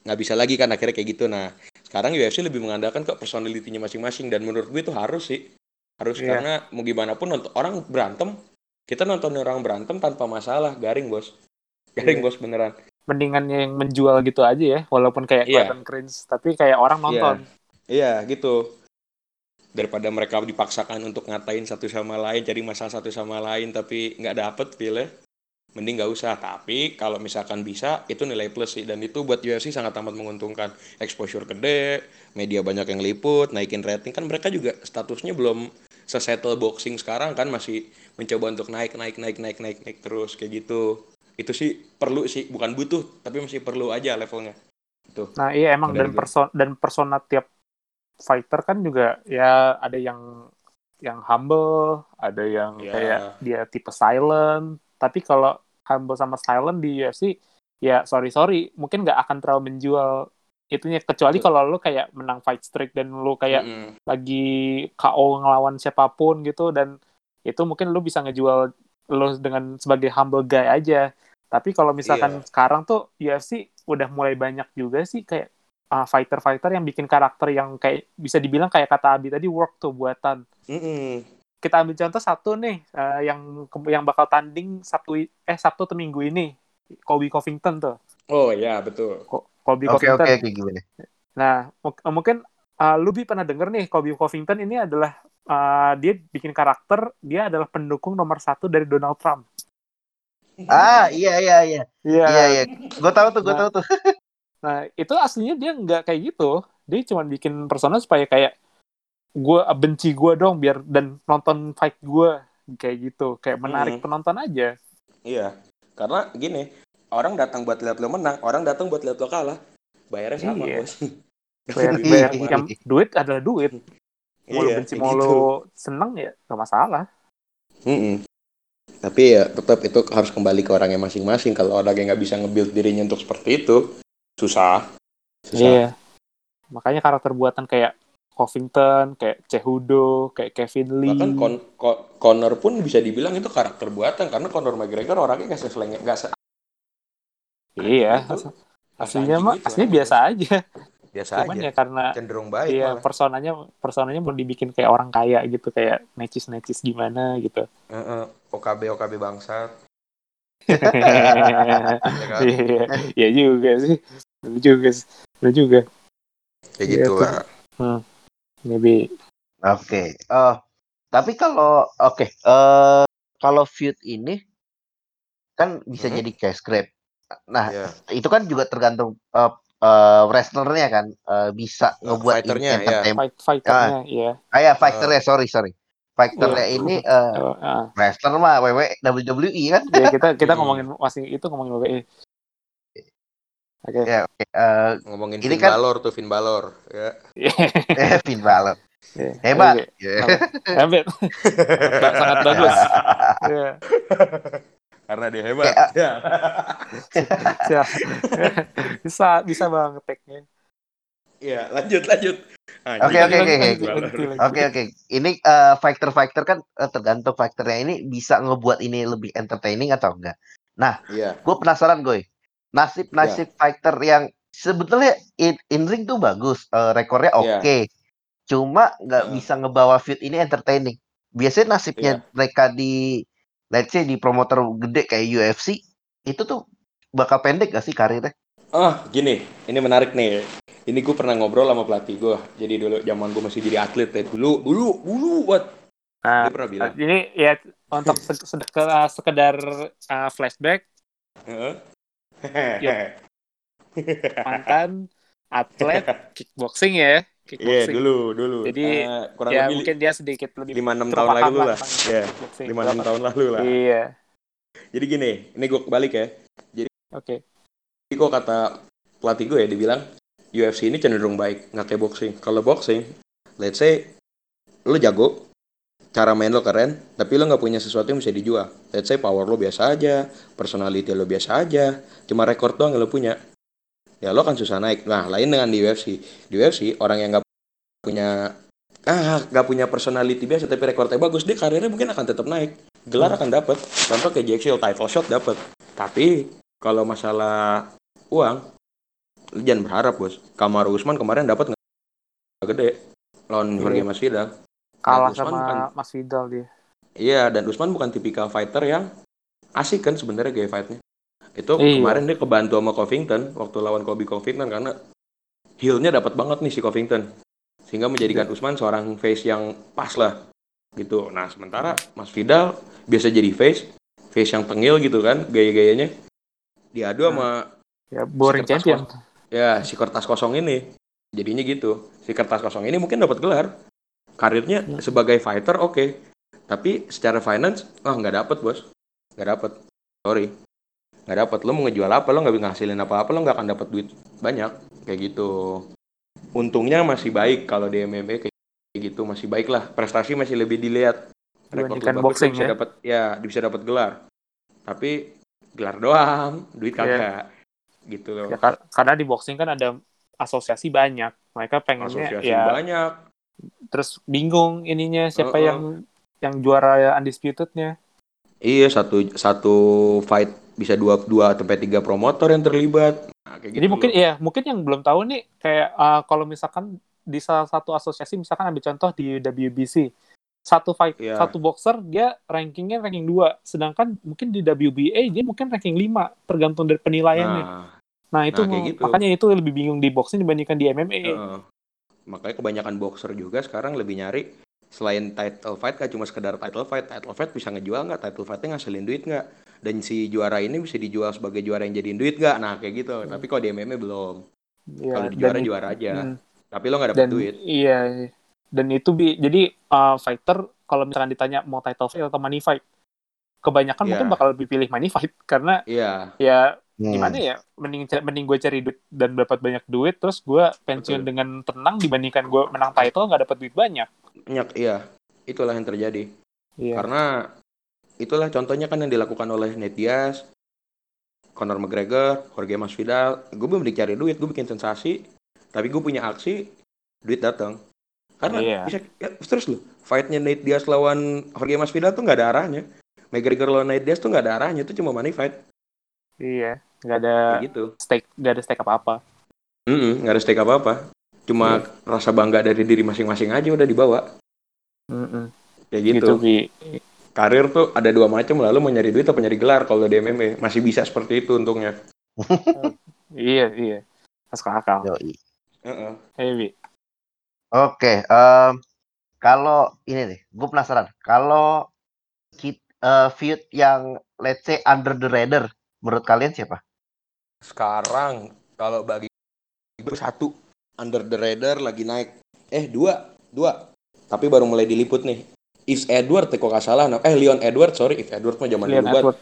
nggak bisa lagi kan akhirnya kayak gitu nah sekarang UFC lebih mengandalkan ke personality-nya masing-masing dan menurut gue itu harus sih harus Iya. karena mau gimana pun nonton orang berantem kita nonton orang berantem tanpa masalah garing bos garing Iya. bos beneran mendingan yang menjual gitu aja ya, walaupun kayak Iya. kelihatan cringe, tapi kayak orang nonton. iya gitu daripada mereka dipaksakan untuk ngatain satu sama lain cari masalah satu sama lain tapi nggak dapet feel mending nggak usah. Tapi kalau misalkan bisa itu nilai plus sih. Dan itu buat UFC sangat amat menguntungkan. Exposure gede media banyak yang liput naikin rating. Kan mereka juga statusnya belum sesettle boxing sekarang kan. Masih mencoba untuk naik naik naik naik naik naik terus kayak gitu. Itu sih perlu sih. Bukan butuh tapi masih perlu aja levelnya. Itu. Nah, iya emang. Dan gue. person dan persona tiap fighter kan juga ya ada yang yang humble, ada yang Ya. kayak dia tipe silent. Tapi kalau humble sama silent di UFC ya sorry sorry mungkin nggak akan terlalu menjual itunya kecuali kalau lu kayak menang fight streak dan lu kayak Mm-mm. lagi KO ngelawan siapa pun gitu dan itu mungkin lu bisa ngejual lu dengan sebagai humble guy aja. Tapi kalau misalkan Iya. sekarang tuh UFC udah mulai banyak juga sih kayak uh, fighter-fighter yang bikin karakter yang kayak bisa dibilang kayak kata Abi tadi work tuh buatan. Mm-mm. Kita ambil contoh satu nih uh, yang yang bakal tanding Sabtu eh Sabtu atau Minggu ini. Kobe Covington tuh. Oh ya betul. Ko- Kobe Oke Covington. oke oke gimana? Nah, mu- mungkin uh, lu Bi pernah denger nih Kobe Covington ini adalah uh, dia bikin karakter dia adalah pendukung nomor satu dari Donald Trump. Ah iya iya iya Iya. iya iya. Gue tahu tuh gue Nah. tahu tuh. Nah, itu aslinya dia nggak kayak gitu. Dia cuma bikin persona supaya kayak gue benci gue dong biar dan nonton fight gue kayak gitu, kayak menarik Hmm. penonton aja. Iya. Karena gini, orang datang buat lihat lo menang, orang datang buat lihat lo kalah. Bayarnya sama, Iya. Bos. Bayar, Iya, bayar iya. yang duit adalah duit. Mau Iya, benci mau gitu. lu seneng ya gak masalah. Mm-mm. Tapi ya tetap itu harus kembali ke orangnya masing-masing. Kalau orang yang nggak bisa nge-build dirinya untuk seperti itu, susah. Susah. Iya. Makanya karakter buatan kayak Covington, kayak Cehudo, kayak Kevin Lee. Bahkan Con- Co- Conor pun bisa dibilang itu karakter buatan karena Conor McGregor orangnya nggak seselengnya nggak se iya, as- aslinya mah gitu aslinya biasa aja. biasa Cuman aja. ya karena Cenderung baik iya malah. personanya personanya mau dibikin kayak orang kaya gitu, kayak necis-necis gimana gitu. Heeh. OKB OKB bangsat. Ya? Iya, iya juga sih. Bener juga. Bener juga. Kayak Iya, gitu tuh. lah. Maybe Oke. Eh tapi kalau oke eh kalau feud ini kan bisa Mhm. jadi cash grab. Nah, Iya. itu kan juga tergantung eh eh, wrestlernya kan eh, bisa Eh, ngebuat fighternya, ini ya. entertain. fight fighternya, iya. Ah ya, fighternya, sorry sorry. Fighternya Iya. ini eh Oh, ah. wrestler mah WWE WWE kan. Ya, kita kita Hmm. ngomongin masih itu ngomongin WWE. Oke. Ya, oke. Eh, Ngomongin Ini Finn kan- Balor tuh Finn Balor. Ya. eh, Finn Balor. Iya. Hebat. Oke. Ya. Hebat. Ba- Sangat bagus. Iya. Karena dia hebat. Kayak, Ya. Siap. bisa bisa banget tag-nya. Iya, lanjut lanjut. Oke, oke, oke, oke. Oke ini eh, fighter-fighter kan eh, tergantung fighternya ini bisa ngebuat ini lebih entertaining atau enggak. Iya. Gue penasaran gue, nasib nasib fighter yang sebetulnya in, in ring tuh bagus, eh, rekornya Iya. oke, cuma nggak Heeh. bisa ngebawa feud ini entertaining. Biasanya nasibnya mereka di, let's say di promoter gede kayak UFC itu tuh bakal pendek gak sih karirnya? Ah, gini, ini menarik nih. Ini gue pernah ngobrol sama pelatih gue. Jadi dulu zaman gue masih jadi atlet ya. Dulu, dulu, dulu, buat. Nah, Dia pernah bilang. ini ya untuk se- sekedar, sekedar uh, flashback Heeh. Mantan atlet kickboxing ya, Iya, kickboxing. dulu, dulu. Jadi, Eh, kurang ya lebih mungkin dia sedikit lebih 5-6 tahun terpaham lalu lah. Iya, kickboxing. 5-6 tahun lalu lah. Iya, Jadi gini, ini gue balik ya. oke. Jadi kok kata pelatih gue ya, dibilang UFC ini cenderung baik, nggak kayak boxing. Kalau boxing, let's say, lo jago, cara main lo keren, tapi lo nggak punya sesuatu yang bisa dijual. Let's say power lo biasa aja, personality lo biasa aja, cuma rekor doang yang lo punya. Ya lo kan susah naik. Nah, lain dengan di UFC. Di UFC, orang yang nggak punya ah nggak punya personality biasa tapi rekornya bagus dia karirnya mungkin akan tetap naik gelar akan dapat contoh kayak Jack Shield title shot dapat tapi kalau masalah uang jangan berharap bos Kamaru Usman kemarin dapat nggak gede lawan Iya. Jorge Masvidal Kalah Usman sama bukan- Mas Vidal dia. iya dan Usman bukan tipikal fighter yang asik kan sebenarnya gaya fightnya itu Iya. kemarin dia kebantu sama Covington waktu lawan Kobe Covington karena healnya dapat banget nih si Covington sehingga menjadikan Iya. Usman seorang face yang pas lah gitu nah sementara Mas Vidal biasa jadi face face yang tengil gitu kan gaya-gayanya diadu sama Ya boring Si champion. ya si kertas kosong ini jadinya gitu si kertas kosong ini mungkin dapat gelar karirnya Hmm. sebagai fighter oke. Tapi secara finance ah nggak dapet bos. Nggak dapet. Sorry. Nggak dapet. Lo mau ngejual apa? Lo nggak bisa ngasilin apa apa lo nggak akan dapat duit banyak. Kayak gitu. Untungnya masih baik kalau di MMA kayak gitu. Masih baik lah. Prestasi masih lebih dilihat. Rekor boxing bisa ya. dapat ya bisa dapat gelar. Tapi gelar doang. Duit Iya. kagak. Gitu loh. Ya, kar- karena di boxing kan ada asosiasi banyak. Mereka pengennya Asosiasi ya banyak. Terus bingung ininya siapa Heeh. yang yang juara undisputednya. Iya satu satu fight bisa dua dua sampai tiga promotor yang terlibat. Nah, kayak Jadi gitu mungkin loh. ya mungkin yang belum tahu nih kayak uh, kalau misalkan di salah satu asosiasi misalkan ambil contoh di WBC satu fight Iya. satu boxer dia rankingnya ranking 2 sedangkan mungkin di WBA dia mungkin ranking 5 tergantung dari penilaiannya. Nah, Nah, itu nah, kayak gitu. makanya itu lebih bingung di boxing dibandingkan di MMA. heeh. Makanya kebanyakan boxer juga sekarang lebih nyari selain title fight kan cuma sekedar title fight, title fight bisa ngejual nggak, title fightnya ngasilin duit nggak, dan si juara ini bisa dijual sebagai juara yang jadiin duit nggak, nah kayak gitu. Tapi kalau di MMA belum. Iya, Kalau dan juara juara aja, hmm, tapi lo nggak dapet dan duit. iya dan itu bi jadi uh, fighter kalau misalkan ditanya mau title fight atau money fight kebanyakan Iya. mungkin bakal lebih pilih money fight karena Iya, ya Hmm. gimana ya mending mending gue cari duit dan dapat banyak duit terus gue pensiun Betul. dengan tenang dibandingkan gue menang title nggak dapat duit banyak banyak iya. Itulah yang terjadi. iya Karena itulah contohnya kan yang dilakukan oleh Nate Diaz, Conor McGregor, Jorge Masvidal. Gue belum dicari duit, gue bikin sensasi, tapi gue punya aksi, duit datang. Karena Iya. bisa ya, terus loh, fightnya Nate Diaz lawan Jorge Masvidal tuh nggak ada arahnya. McGregor lawan Nate Diaz tuh nggak ada arahnya, itu cuma money fight. Iya nggak ada Kayak gitu. stake nggak ada stake apa apa Mm-mm, nggak ada stake apa-apa. Cuma Iya. rasa bangga dari diri masing-masing aja udah dibawa. Kayak gitu. gitu. Karir tuh ada dua macam, lalu mau nyari duit atau nyari gelar kalau di MMA. Masih bisa seperti itu untungnya. iya iya masuk akal Yoi. Heeh. Heavy. Oke, em, kalau ini nih, gue penasaran. Kalau kit, eh, feud yang let's say under the radar, menurut kalian siapa? Sekarang kalau bagi gue satu under the radar lagi naik. Eh dua, dua. Tapi baru mulai diliput nih. If Edward, kok nggak salah. Eh Leon Edward, sorry. If Edward mah zaman Leon dulu banget.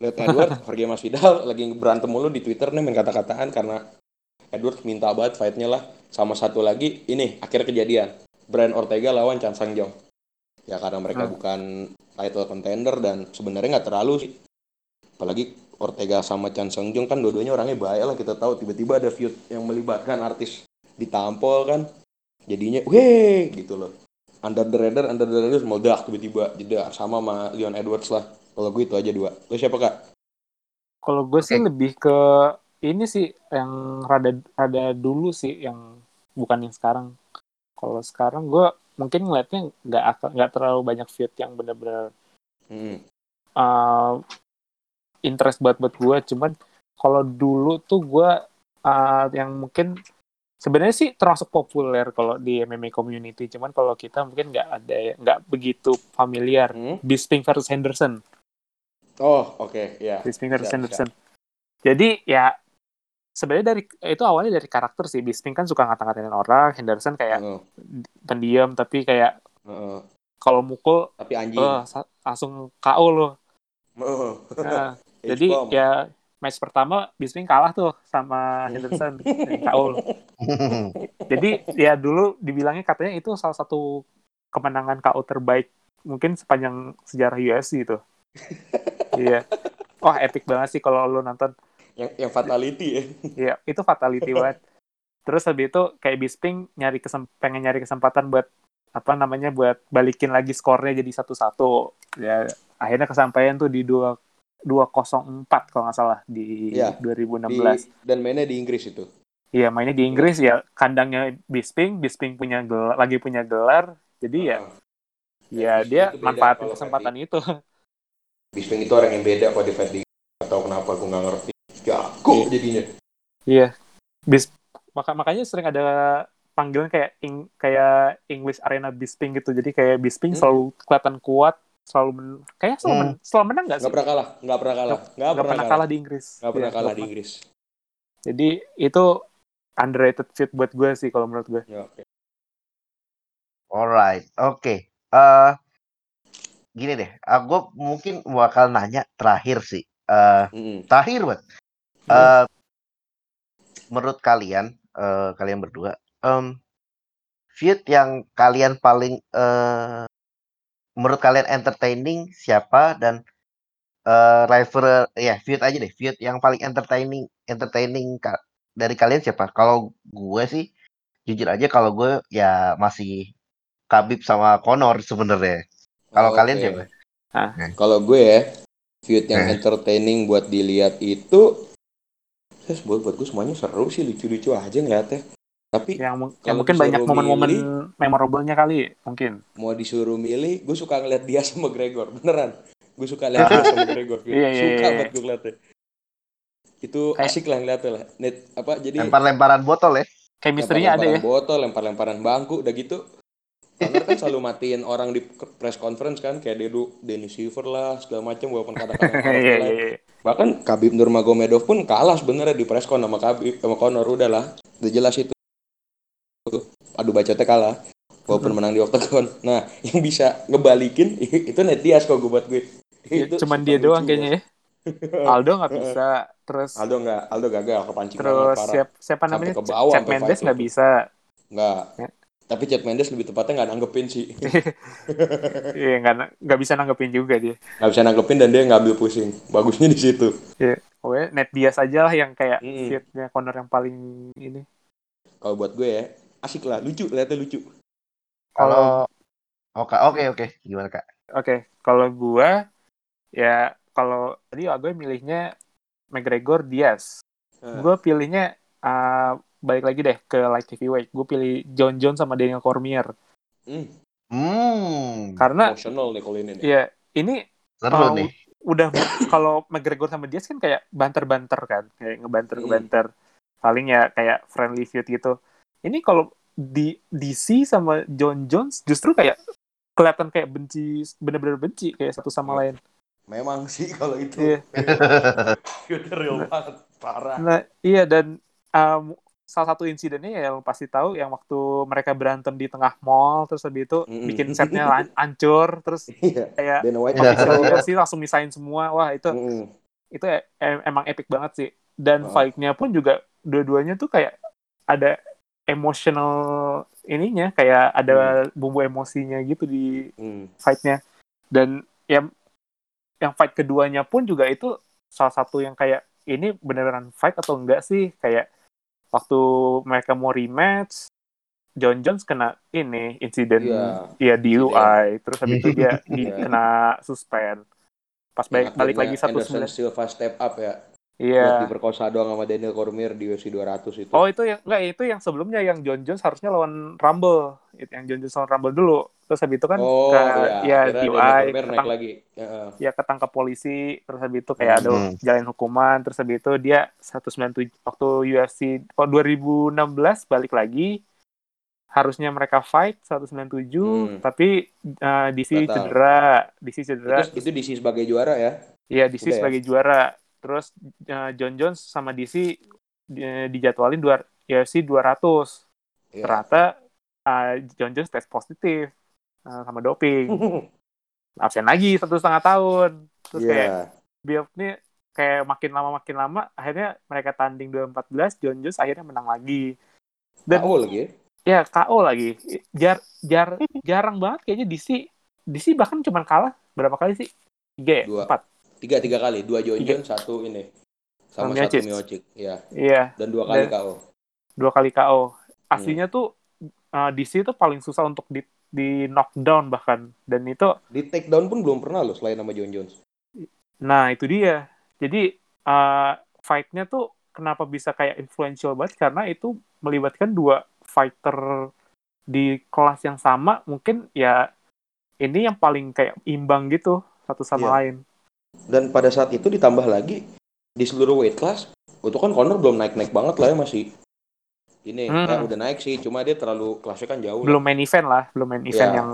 Leon Edward, Jorge Masvidal lagi berantem mulu di Twitter nih main kata-kataan karena Edward minta banget fightnya lah. Sama satu lagi, ini akhirnya kejadian. Brian Ortega lawan Chan Sang Jong. Ya karena mereka Hmm. bukan title contender dan sebenarnya nggak terlalu sih. Apalagi Ortega sama Chan Sang Jong kan dua-duanya orangnya bahaya lah kita tahu tiba-tiba ada feud yang melibatkan artis ditampol kan. Jadinya, weh gitu loh. Under the radar, under the radar meledak tiba-tiba jeda sama sama Leon Edwards lah. Kalau gue itu aja dua. Lo siapa kak? Kalau gue sih Oke. lebih ke ini sih yang rada rada dulu sih yang bukan yang sekarang. Kalau sekarang gue mungkin ngeliatnya nggak nggak terlalu banyak feud yang benar-benar Hmm. uh, interest buat buat gue. Cuman kalau dulu tuh gue uh, yang mungkin sebenarnya sih termasuk populer kalau di MMA community. Cuman kalau kita mungkin nggak ada ya- nggak begitu familiar. Hmm? Bisping versus Henderson. Oh, oke, ya. Bisping versus Bisa, Henderson. Jadi ya sebenarnya dari itu awalnya dari karakter sih. Bisping kan suka ngata-ngatain orang, Henderson kayak Heeh, pendiam tapi kayak heeh. kalau mukul Tapi anjing. sa- langsung KO loh. Heeh. Nah, H jadi bomb. ya match pertama Bisping kalah tuh sama Henderson KO. Jadi ya dulu dibilangnya katanya itu salah satu kemenangan KO terbaik mungkin sepanjang sejarah UFC itu. Iya. Wah epic banget sih kalau lo nonton. yang yang fatality ya. Iya, itu fatality banget. Terus habis itu kayak Bisping nyari kesem pengen nyari kesempatan buat apa namanya buat balikin lagi skornya jadi satu-satu. Ya akhirnya kesampaian tuh di dua 204 kalau nggak salah di Iya, 2016. Di, dan mainnya di Inggris itu. Iya, mainnya di Inggris ya kandangnya Bisping, Bisping punya gelar, lagi punya gelar. Jadi ya Heeh. ya Bisping dia manfaatin kesempatan itu. Bisping itu orang yang beda kalau di fight di atau kenapa gue nggak ngerti. Jago Iya. jadinya. Iya. Bis maka makanya sering ada panggilan kayak ing, kayak English Arena Bisping gitu. Jadi kayak Bisping Hmm. selalu kelihatan kuat, selalu men, kayaknya selalu, men- selalu menang nggak sih? Nggak pernah kalah, nggak pernah kalah, nggak pernah, pernah kalah, kalah di Inggris. nggak pernah Iya, kalah di. Inggris. Jadi itu underrated fit buat gue sih kalau menurut gue. Ya, oke. Alright, oke. Eh, gini deh, gue mungkin bakal nanya terakhir sih. Eh, Mm-mm. terakhir buat. Eh, menurut kalian, eh, kalian berdua, em, feud yang kalian paling, eh, menurut kalian entertaining siapa dan eh rival, ya feud aja deh, feud yang paling entertaining, entertaining ka- dari kalian siapa? Kalau gue sih jujur aja kalau gue ya masih Khabib sama Conor sebenarnya. Kalau Oke. kalian siapa? Kalau gue ya, feud yang Eh. entertaining buat dilihat itu, Ses, buat buat gue semuanya seru sih, lucu-lucu aja ngeliatnya. Tapi yang, yang mungkin banyak momen-momen memorable-nya kali mungkin mau disuruh milih, gue suka ngeliat dia sama Gregor, beneran. Gue suka lihat dia sama Gregor. feud. Iya, iya, suka iya. banget gue ngeliatnya. Itu Kayak- asik lah ngeliatnya lah. Net, apa jadi Lempar-lemparan botol ya? chemistry-nya ada ya botol, lempar-lemparan bangku, udah gitu. Conor kan selalu matiin orang di press conference kan, kayak Dedu, Denny Silver lah, segala macam walaupun kadang-kadang orang Iya, iya, iya. Bahkan Khabib Nurmagomedov pun kalah sebenarnya di press con sama Khabib sama Conor udah lah. Udah jelas itu. Adu bacotnya kalah. Walaupun menang di octagon. Nah, yang bisa ngebalikin itu Ned Diaz kok gue buat gue. Iya, Itu cuman dia doang kayaknya ya Aldo nggak bisa terus Aldo nggak, Aldo gagal kepancing terus parah. siap, siapa namanya ke bawah, Chad Mendes nggak bisa Nggak. Ya. Tapi Chad Mendes lebih tepatnya nggak nanggepin sih. iya nggak nggak bisa nanggepin juga dia Nggak bisa nanggepin dan dia ngambil pusing. Bagusnya di situ. Oke, Net Diaz aja lah yang kayak Mm-mm. fitnya Conor yang paling ini. Kalau buat gue ya, asik lah, lucu, lihatnya lucu. Kalau Oke, oke, oke. Gimana, Kak? Oke, kalau gua ya kalau tadi gue milihnya McGregor Diaz. Hmm. Gue pilihnya uh, balik lagi deh ke light heavyweight. Gue pilih John Jones sama Daniel Cormier. Hmm, Hmm, Karena emotional nih kalau ini. nih. ya ini seru Oh, nih. udah kalau McGregor sama Diaz kan kayak banter-banter kan, kayak ngebanter ngebanter. Paling ya kayak friendly feud gitu. Ini kalau di DC sama John Jones justru kayak kelihatan kayak benci, bener-bener benci kayak satu sama Iya. lain. Memang sih kalau itu. Iya. Feudnya real banget, parah. Nah iya dan um, salah satu insidennya ya yang pasti tahu yang waktu mereka berantem di tengah mall terus habis itu Mm-mm. bikin setnya hancur terus Iya. kayak itu. UFC langsung misahin semua wah itu Mm-mm. itu e- em- emang epic banget sih dan Oh. fight-nya pun juga dua-duanya tuh kayak ada emotional ininya kayak ada bumbu emosinya gitu di Hmm. fight-nya dan yang yang fight keduanya pun juga itu salah satu yang kayak ini beneran fight atau enggak sih kayak waktu mereka mau rematch John Jones kena ini insiden Iya. ya DUI terus habis itu dia di, Iya. kena suspend pas balik, Yang balik lagi satu Anderson Silva step up ya. Iya Buat diperkosa doang sama Daniel Cormier di UFC 200 itu. Oh itu yang enggak itu yang sebelumnya yang John Jones harusnya lawan Rumble. Itu Yang John Jones lawan Rumble dulu. Terus habis itu kan Oh, ke iya. ya Akhirnya DUI, Daniel Cormier naik ketang- lagi. Ya, ya ketangkap polisi, terus habis itu kayak ada Hmm. jalan hukuman, terus habis itu dia 197 waktu UFC oh, 2016 balik lagi harusnya mereka fight 197 Hmm. tapi uh, DC Batal. cedera, DC cedera. Itu, itu DC sebagai juara ya. Iya, DC Udah ya? sebagai juara. Terus uh, John Jones sama DC di- dijadwalin dua UFC 200. Iya. ternyata uh, John Jones tes positif uh, sama doping. Absen lagi satu setengah tahun. Terus Iya. kayak build nih kayak makin lama makin lama akhirnya mereka tanding 2014 John Jones akhirnya menang lagi. Dan KO lagi ya. ya KO lagi. Jar jar jarang banget kayaknya DC DC bahkan cuma kalah berapa kali sih? Tiga ya? Empat Tiga tiga kali, dua John Tiga. Jones, satu ini. Sama Sama satu Miocic. Ya. iya Dan dua kali Dan- KO. dua kali KO aslinya tuh uh, DC itu paling susah untuk di di knockdown bahkan dan itu Di take down pun belum pernah loh selain nama John Jones. Nah, itu dia. Jadi, uh, fight-nya tuh kenapa bisa kayak influential banget? Karena itu melibatkan dua fighter di kelas yang sama. Mungkin ya ini yang paling kayak imbang gitu, satu sama Iya. lain. Dan pada saat itu ditambah lagi di seluruh weight class, itu kan Conor belum naik-naik banget lah ya masih ini Hmm. ya udah naik sih, cuma dia terlalu kelasnya kan jauh. lah. Belum main event lah, belum main event Iya. yang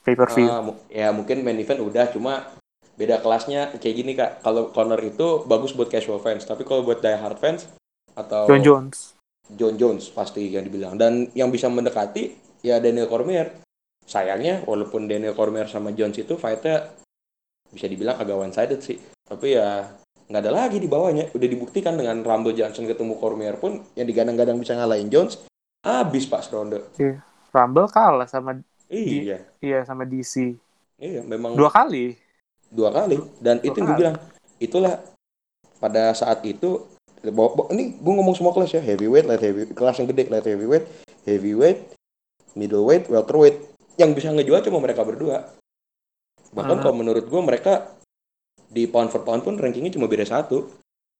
pay-per-view. Ah, mu- ya mungkin main event udah, cuma beda kelasnya kayak gini kak. Kalau Conor itu bagus buat casual fans, tapi kalau buat die hard fans atau John Jones. John Jones pasti yang dibilang. Dan yang bisa mendekati ya Daniel Cormier. Sayangnya walaupun Daniel Cormier sama Jones itu fightnya bisa dibilang agak one sided sih. Tapi ya nggak ada lagi di bawahnya. Udah dibuktikan dengan Rumble Johnson ketemu Cormier pun yang digadang-gadang bisa ngalahin Jones. Habis pak seronde. Rumble kalah sama Iya. iya sama DC. Iya memang Dua kali. dua kali. Dan Dua itu yang gue kali. bilang. Itulah pada saat itu ini gue ngomong semua kelas ya heavyweight light heavy kelas yang gede light heavyweight heavyweight middleweight welterweight yang bisa ngejual cuma mereka berdua bahkan Hmm. kalau menurut gue mereka di pound for pound pun rankingnya cuma beda satu.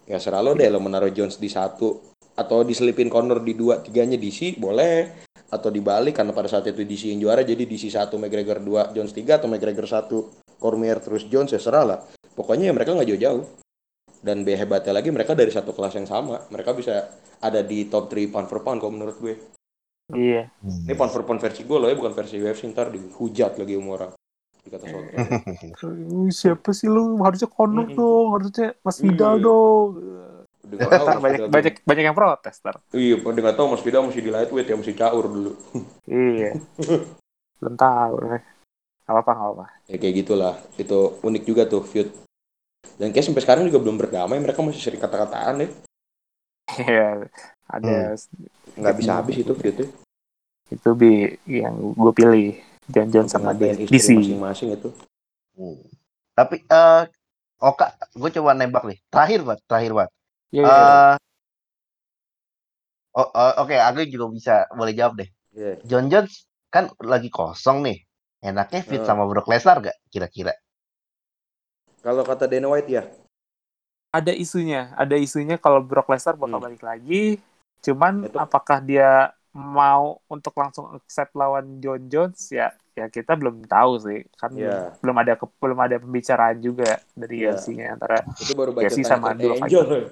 Ya serah lo deh lo menaruh Jones di satu atau diselipin Conor di dua tiganya DC boleh. Atau dibalik karena pada saat itu DC yang juara jadi DC satu McGregor dua Jones tiga atau McGregor satu Cormier terus Jones ya serah lah. Pokoknya ya mereka nggak jauh-jauh. Dan be hebatnya lagi mereka dari satu kelas yang sama. Mereka bisa ada di top 3 pound for pound kalau menurut gue. Iya. ini pound for pound versi gue loh ya bukan versi UFC ntar dihujat lagi sama orang dikata Uh, siapa sih lu? Harusnya Conor Mm-mm. dong, harusnya Mas Vidal Iya. dong. udah nggak tahu Ntar Mas banyak Vidal banyak banyak yang protes ntar. gimana. iya udah nggak tahu Mas Vidal masih di lightweight ya masih caur dulu Iya. Belum tahu. eh. Gak apa-apa, gak apa-apa. ya kayak gitulah itu unik juga tuh feud dan kayak sampai sekarang juga belum berdamai mereka masih sering kata-kataan deh Iya. Ada nggak bisa habis itu feudnya itu bi yang gue pilih John sama DC. masing-masing itu Hmm. Tapi eh Oka, gue coba nembak nih. Terakhir banget, terakhir banget. Iya, iya. Eh, oh, oh, Oke, aku juga bisa boleh jawab deh. Iya. John Jones kan lagi kosong nih. Enaknya fit Hmm. sama Brock Lesnar gak kira-kira? kalau kata Dana White ya ada isunya, ada isunya kalau Brock Lesnar bakal Hmm. balik lagi. Cuman Itu- apakah dia mau untuk langsung accept lawan John Jones ya ya kita belum tahu sih. Kan Iya. belum ada ke- belum ada pembicaraan juga dari Iya. UFC-nya antara itu baru baca UFC sama dua Angel.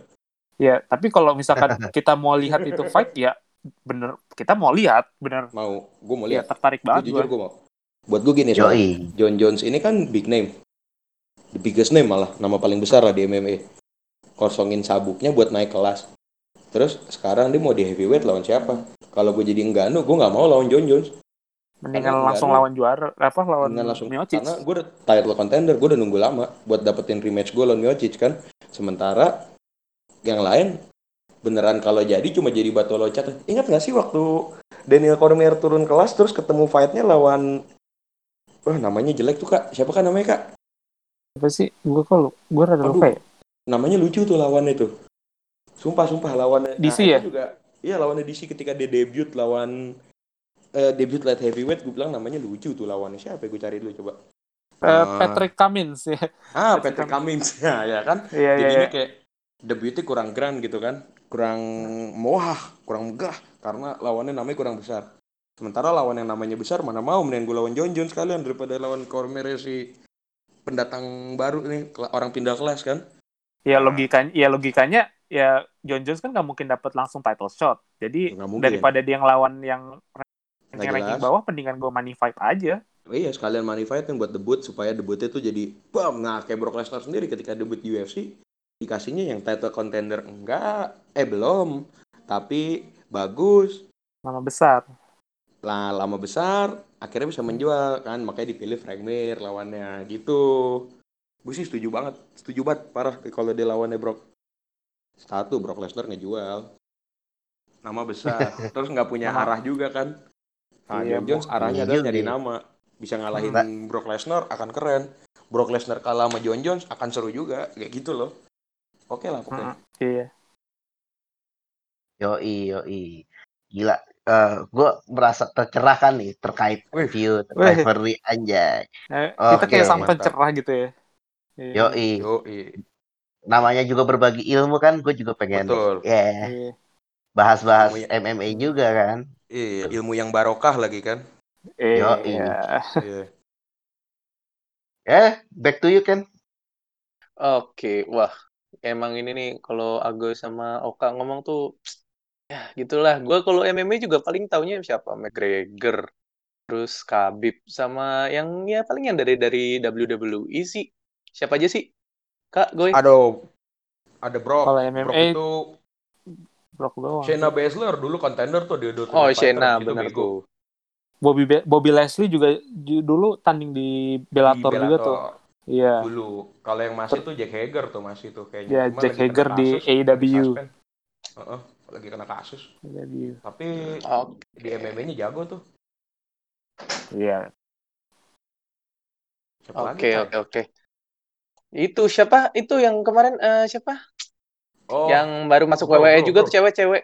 Ya tapi kalau misalkan kita mau lihat itu fight ya bener kita mau lihat bener. Mau gue mau ya lihat. tertarik Gue banget jujur gua. gue mau. Buat gue gini soalnya. John Jones ini kan big name. The biggest name malah nama paling besar lah di MMA kosongin sabuknya buat naik kelas. Terus sekarang dia mau di heavyweight lawan siapa kalau gue jadi engganu gue nggak mau lawan John Jones. Mendingan Karena langsung lawan juara apa lawan langsung Miocic. karena gue udah title contender gue udah nunggu lama buat dapetin rematch gue lawan Miocic kan. Sementara yang lain beneran kalau jadi cuma jadi batu loncat. Ingat nggak sih waktu Daniel Cormier turun kelas terus ketemu fightnya lawan wah namanya jelek tuh kak. Siapa kan namanya kak? Apa sih? Gue kok gue rada lupa ya? namanya lucu tuh lawannya tuh. Sumpah sumpah lawannya. DC itu ya? juga iya lawannya DC ketika dia debut lawan eh, debut light heavyweight gue bilang namanya lucu tuh lawannya. Siapa ya gue cari dulu coba? Eh, Ah. Patrick Cummins ya. Ah Patrick Patrick Cummins. Ya ya kan? Iya iya jadinya iya. kayak debutnya kurang grand gitu kan. Kurang mohah kurang megah. Karena lawannya namanya kurang besar. Sementara lawan yang namanya besar mana mau mending gue lawan John Jones sekalian daripada lawan Cormier si pendatang baru nih orang pindah kelas kan? Ya logikanya ya logikanya ya John Jones kan nggak mungkin dapat langsung title shot. Jadi daripada dia ngelawan yang ranking ranking bawah mendingan gue money fight aja. Oh iya sekalian money fight kan buat debut supaya debutnya tuh jadi bam! Nah kayak Brock Lesnar sendiri ketika debut di UFC dikasihnya yang title contender enggak. Eh belum. Tapi bagus. Nama besar. Lah lama besar akhirnya bisa menjual kan? Makanya dipilih Frank Mir lawannya gitu. Gue sih setuju banget. Setuju banget parah kalau dia lawannya Brock satu Brock Lesnar ngejual nama besar terus nggak punya arah juga kan nah, Iya, John Jones arahnya adalah nyari ya. nama bisa ngalahin Mbak. Brock Lesnar akan keren Brock Lesnar kalah sama John Jones akan seru juga kayak gitu loh oke lah pokoknya Mm, iya Yoi, yoi. Gila. Eh gue merasa tercerahkan nih terkait Wih. Wih. rivalry anjay. Eh, Oke, kita kayak sang mantap. pencerah gitu ya Iya. Yoi. Yoi. Namanya juga berbagi ilmu kan, gue juga pengen Betul. ya Iya. bahas-bahas Namanya- MMA juga kan. Iya, ilmu yang barokah lagi kan Eh, Yoi. iya. Iya. Eh, back to you kan. Oke, wah, emang ini nih kalau Agoy sama Oka ngomong tuh, ya gitulah. Gue kalau MMA juga paling taunya siapa? McGregor, terus Khabib, sama yang ya paling yang dari dari WWE sih. Siapa aja sih? Kak, Goy? ada ada Brock Kalau Brock MMA itu Brock doang. Shayna Baszler dulu contender tuh dia dulu Oh, Shayna, bener tuh. Bobby Be- Bobby Leslie juga ju- dulu tanding di Bellator, juga tuh. Iya. dulu kalau yang masih tuh Jack Hager tuh masih tuh kayaknya Ya, Cuma Jack Hager di AEW. disuspend. Heeh, lagi kena kasus Jadi, tapi Oke. di MMA-nya jago tuh Iya. Oke, oke, oke. Itu siapa? Itu yang kemarin eh, siapa? Oh, Yang baru masuk WWE bro, juga bro. tuh cewek-cewek.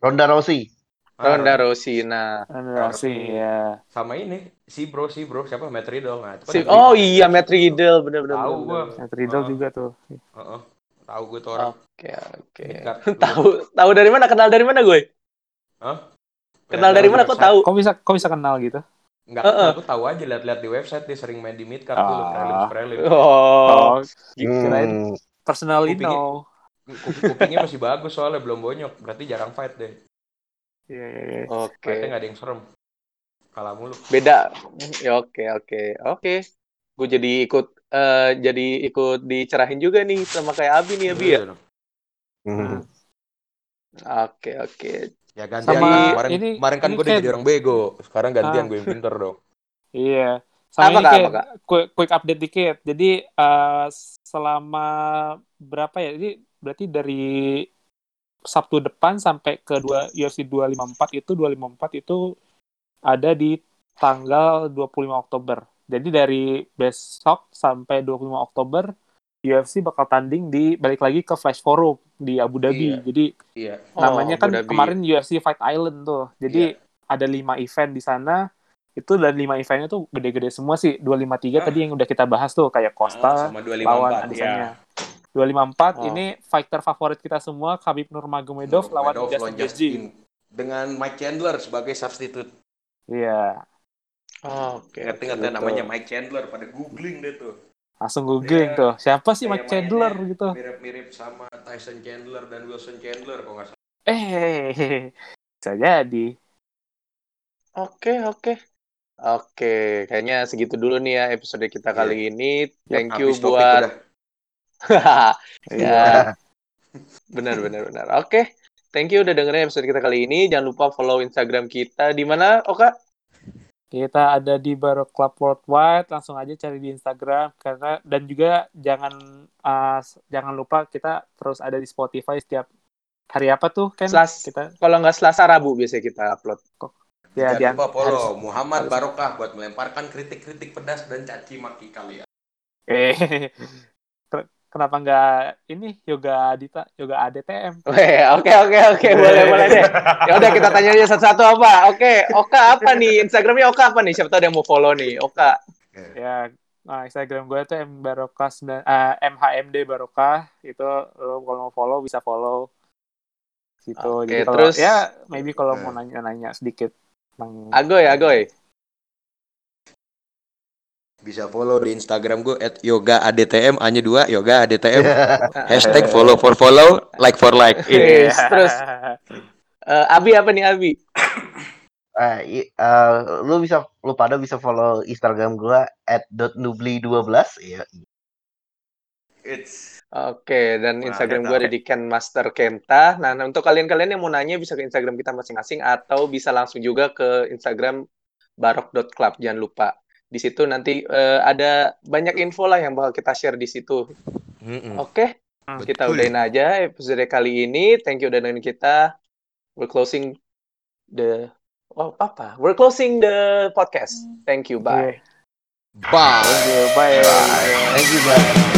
Ronda Rousey. ah, Ronda Rousey. Nah, Ronda Rousey, ya. sama ini si bro si bro siapa Matt Riddle nah itu kan si- oh iya Matt Riddle bener-bener. tahu bener. Matt Riddle Ah. juga tuh. Heeh. tahu gue tuh orang Oke oke. Dekat. tahu tahu dari mana? Kenal dari mana gue? Hah? Kenal dari mana? Kok tahu? Kok bisa kok bisa kenal gitu? Enggak, Heeh. aku tahu aja lihat-lihat di website dia sering main di midcard dulu Ah. prelims prelims. Oh, Oh, kirain Hmm. personally Kupingnya- no. Kup- Kupingnya masih bagus soalnya belum bonyok, berarti jarang fight deh. Iya, iya, iya. oke. Fightnya nggak ada yang serem. Kalah mulu. Beda. Ya oke oke oke. Gue jadi ikut eh jadi ikut dicerahin juga nih sama kayak Abi nih Abi ya. Iya. Hmm. Oke oke. Ya gantian Sama kan. kemarin, ini- kemarin kan ini gue udah kayak- jadi orang bego. Sekarang gantian Ah. gue yang pinter dong. Iya. Apa, Sama ini Kak? kayak Apa, quick, quick update dikit. Jadi eh, selama berapa ya? Jadi berarti dari Sabtu depan sampai ke dua UFC 254 itu 254 itu ada di tanggal 25 Oktober. Jadi dari besok sampai 25 Oktober UFC bakal tanding di balik lagi ke Flash Forum di Abu Dhabi. Iya. Jadi Iya. namanya Oh, kan Dhabi. kemarin UFC Fight Island tuh. Jadi Iya. ada lima event di sana. Itu dan lima eventnya tuh gede-gede semua sih. 253 Ah. tadi yang udah kita bahas tuh kayak Costa sama lawan 254. Adesanya. Ya. 254 Oh. ini fighter favorit kita semua Khabib Nurmagomedov lawan Justin lawan Gaethje. Justin. Dengan Mike Chandler sebagai substitute. Iya. Oke. Ngerti nggak oke, tuh namanya betul. Mike Chandler pada googling deh tuh. Langsung googling Iya. tuh. Siapa sih Kayak Mike Chandler mainnya gitu. Mirip-mirip sama Tyson Chandler dan Wilson Chandler kalau nggak salah. Eh, bisa jadi. Oke, oke. Oke, kayaknya segitu dulu nih ya episode kita Iya. kali ini. Thank you buat ya, benar benar benar. Oke. Thank you udah dengerin episode kita kali ini. Jangan lupa follow Instagram kita di mana, Oka? Kita ada di Baro Club Worldwide, langsung aja cari di Instagram karena dan juga jangan uh, jangan lupa kita terus ada di Spotify setiap hari apa tuh kan Selas- kita Kalau nggak Selasa Rabu biasanya kita upload. ya di Jangan lupa follow harus- Muhammad harus- Barokah buat melemparkan kritik-kritik pedas dan caci maki kalian. eh kenapa nggak ini yoga Adita yoga ADTM Weh, oke oke oke boleh boleh deh. Ya udah kita tanya aja satu-satu apa. Oke, Oka apa nih? Instagramnya Oka apa nih? Siapa tahu ada yang mau follow nih. Oka. ya nah, Instagram gue tuh M Barokah sembilan- eh, MHMD Barokah itu lo kalau mau follow bisa follow gitu Oke, jadi kalau terus- ya maybe kalau mau nanya-nanya sedikit Agoy, Agoy. Bisa follow di Instagram gue at yoga adtm hanya dua yoga adtm hashtag follow for follow like for like. Yes, terus eh, Abi apa nih Abi? Eh, i- eh, lu bisa lu pada bisa follow Instagram gua at .nubli12 ya. It's Oke, dan Instagram gue ada di Ken Master Kenta. Nah, nah, untuk kalian-kalian yang mau nanya bisa ke Instagram kita masing-masing atau bisa langsung juga ke Instagram barok.club. Jangan lupa. Di situ nanti eh, ada banyak info lah yang bakal kita share di situ. Mm-mm. Oke, kita udahin aja episode kali ini. Thank you udah dengerin kita. We're closing the oh, apa? We're closing the podcast. Thank you. Bye. Bye. bye Thank you guys.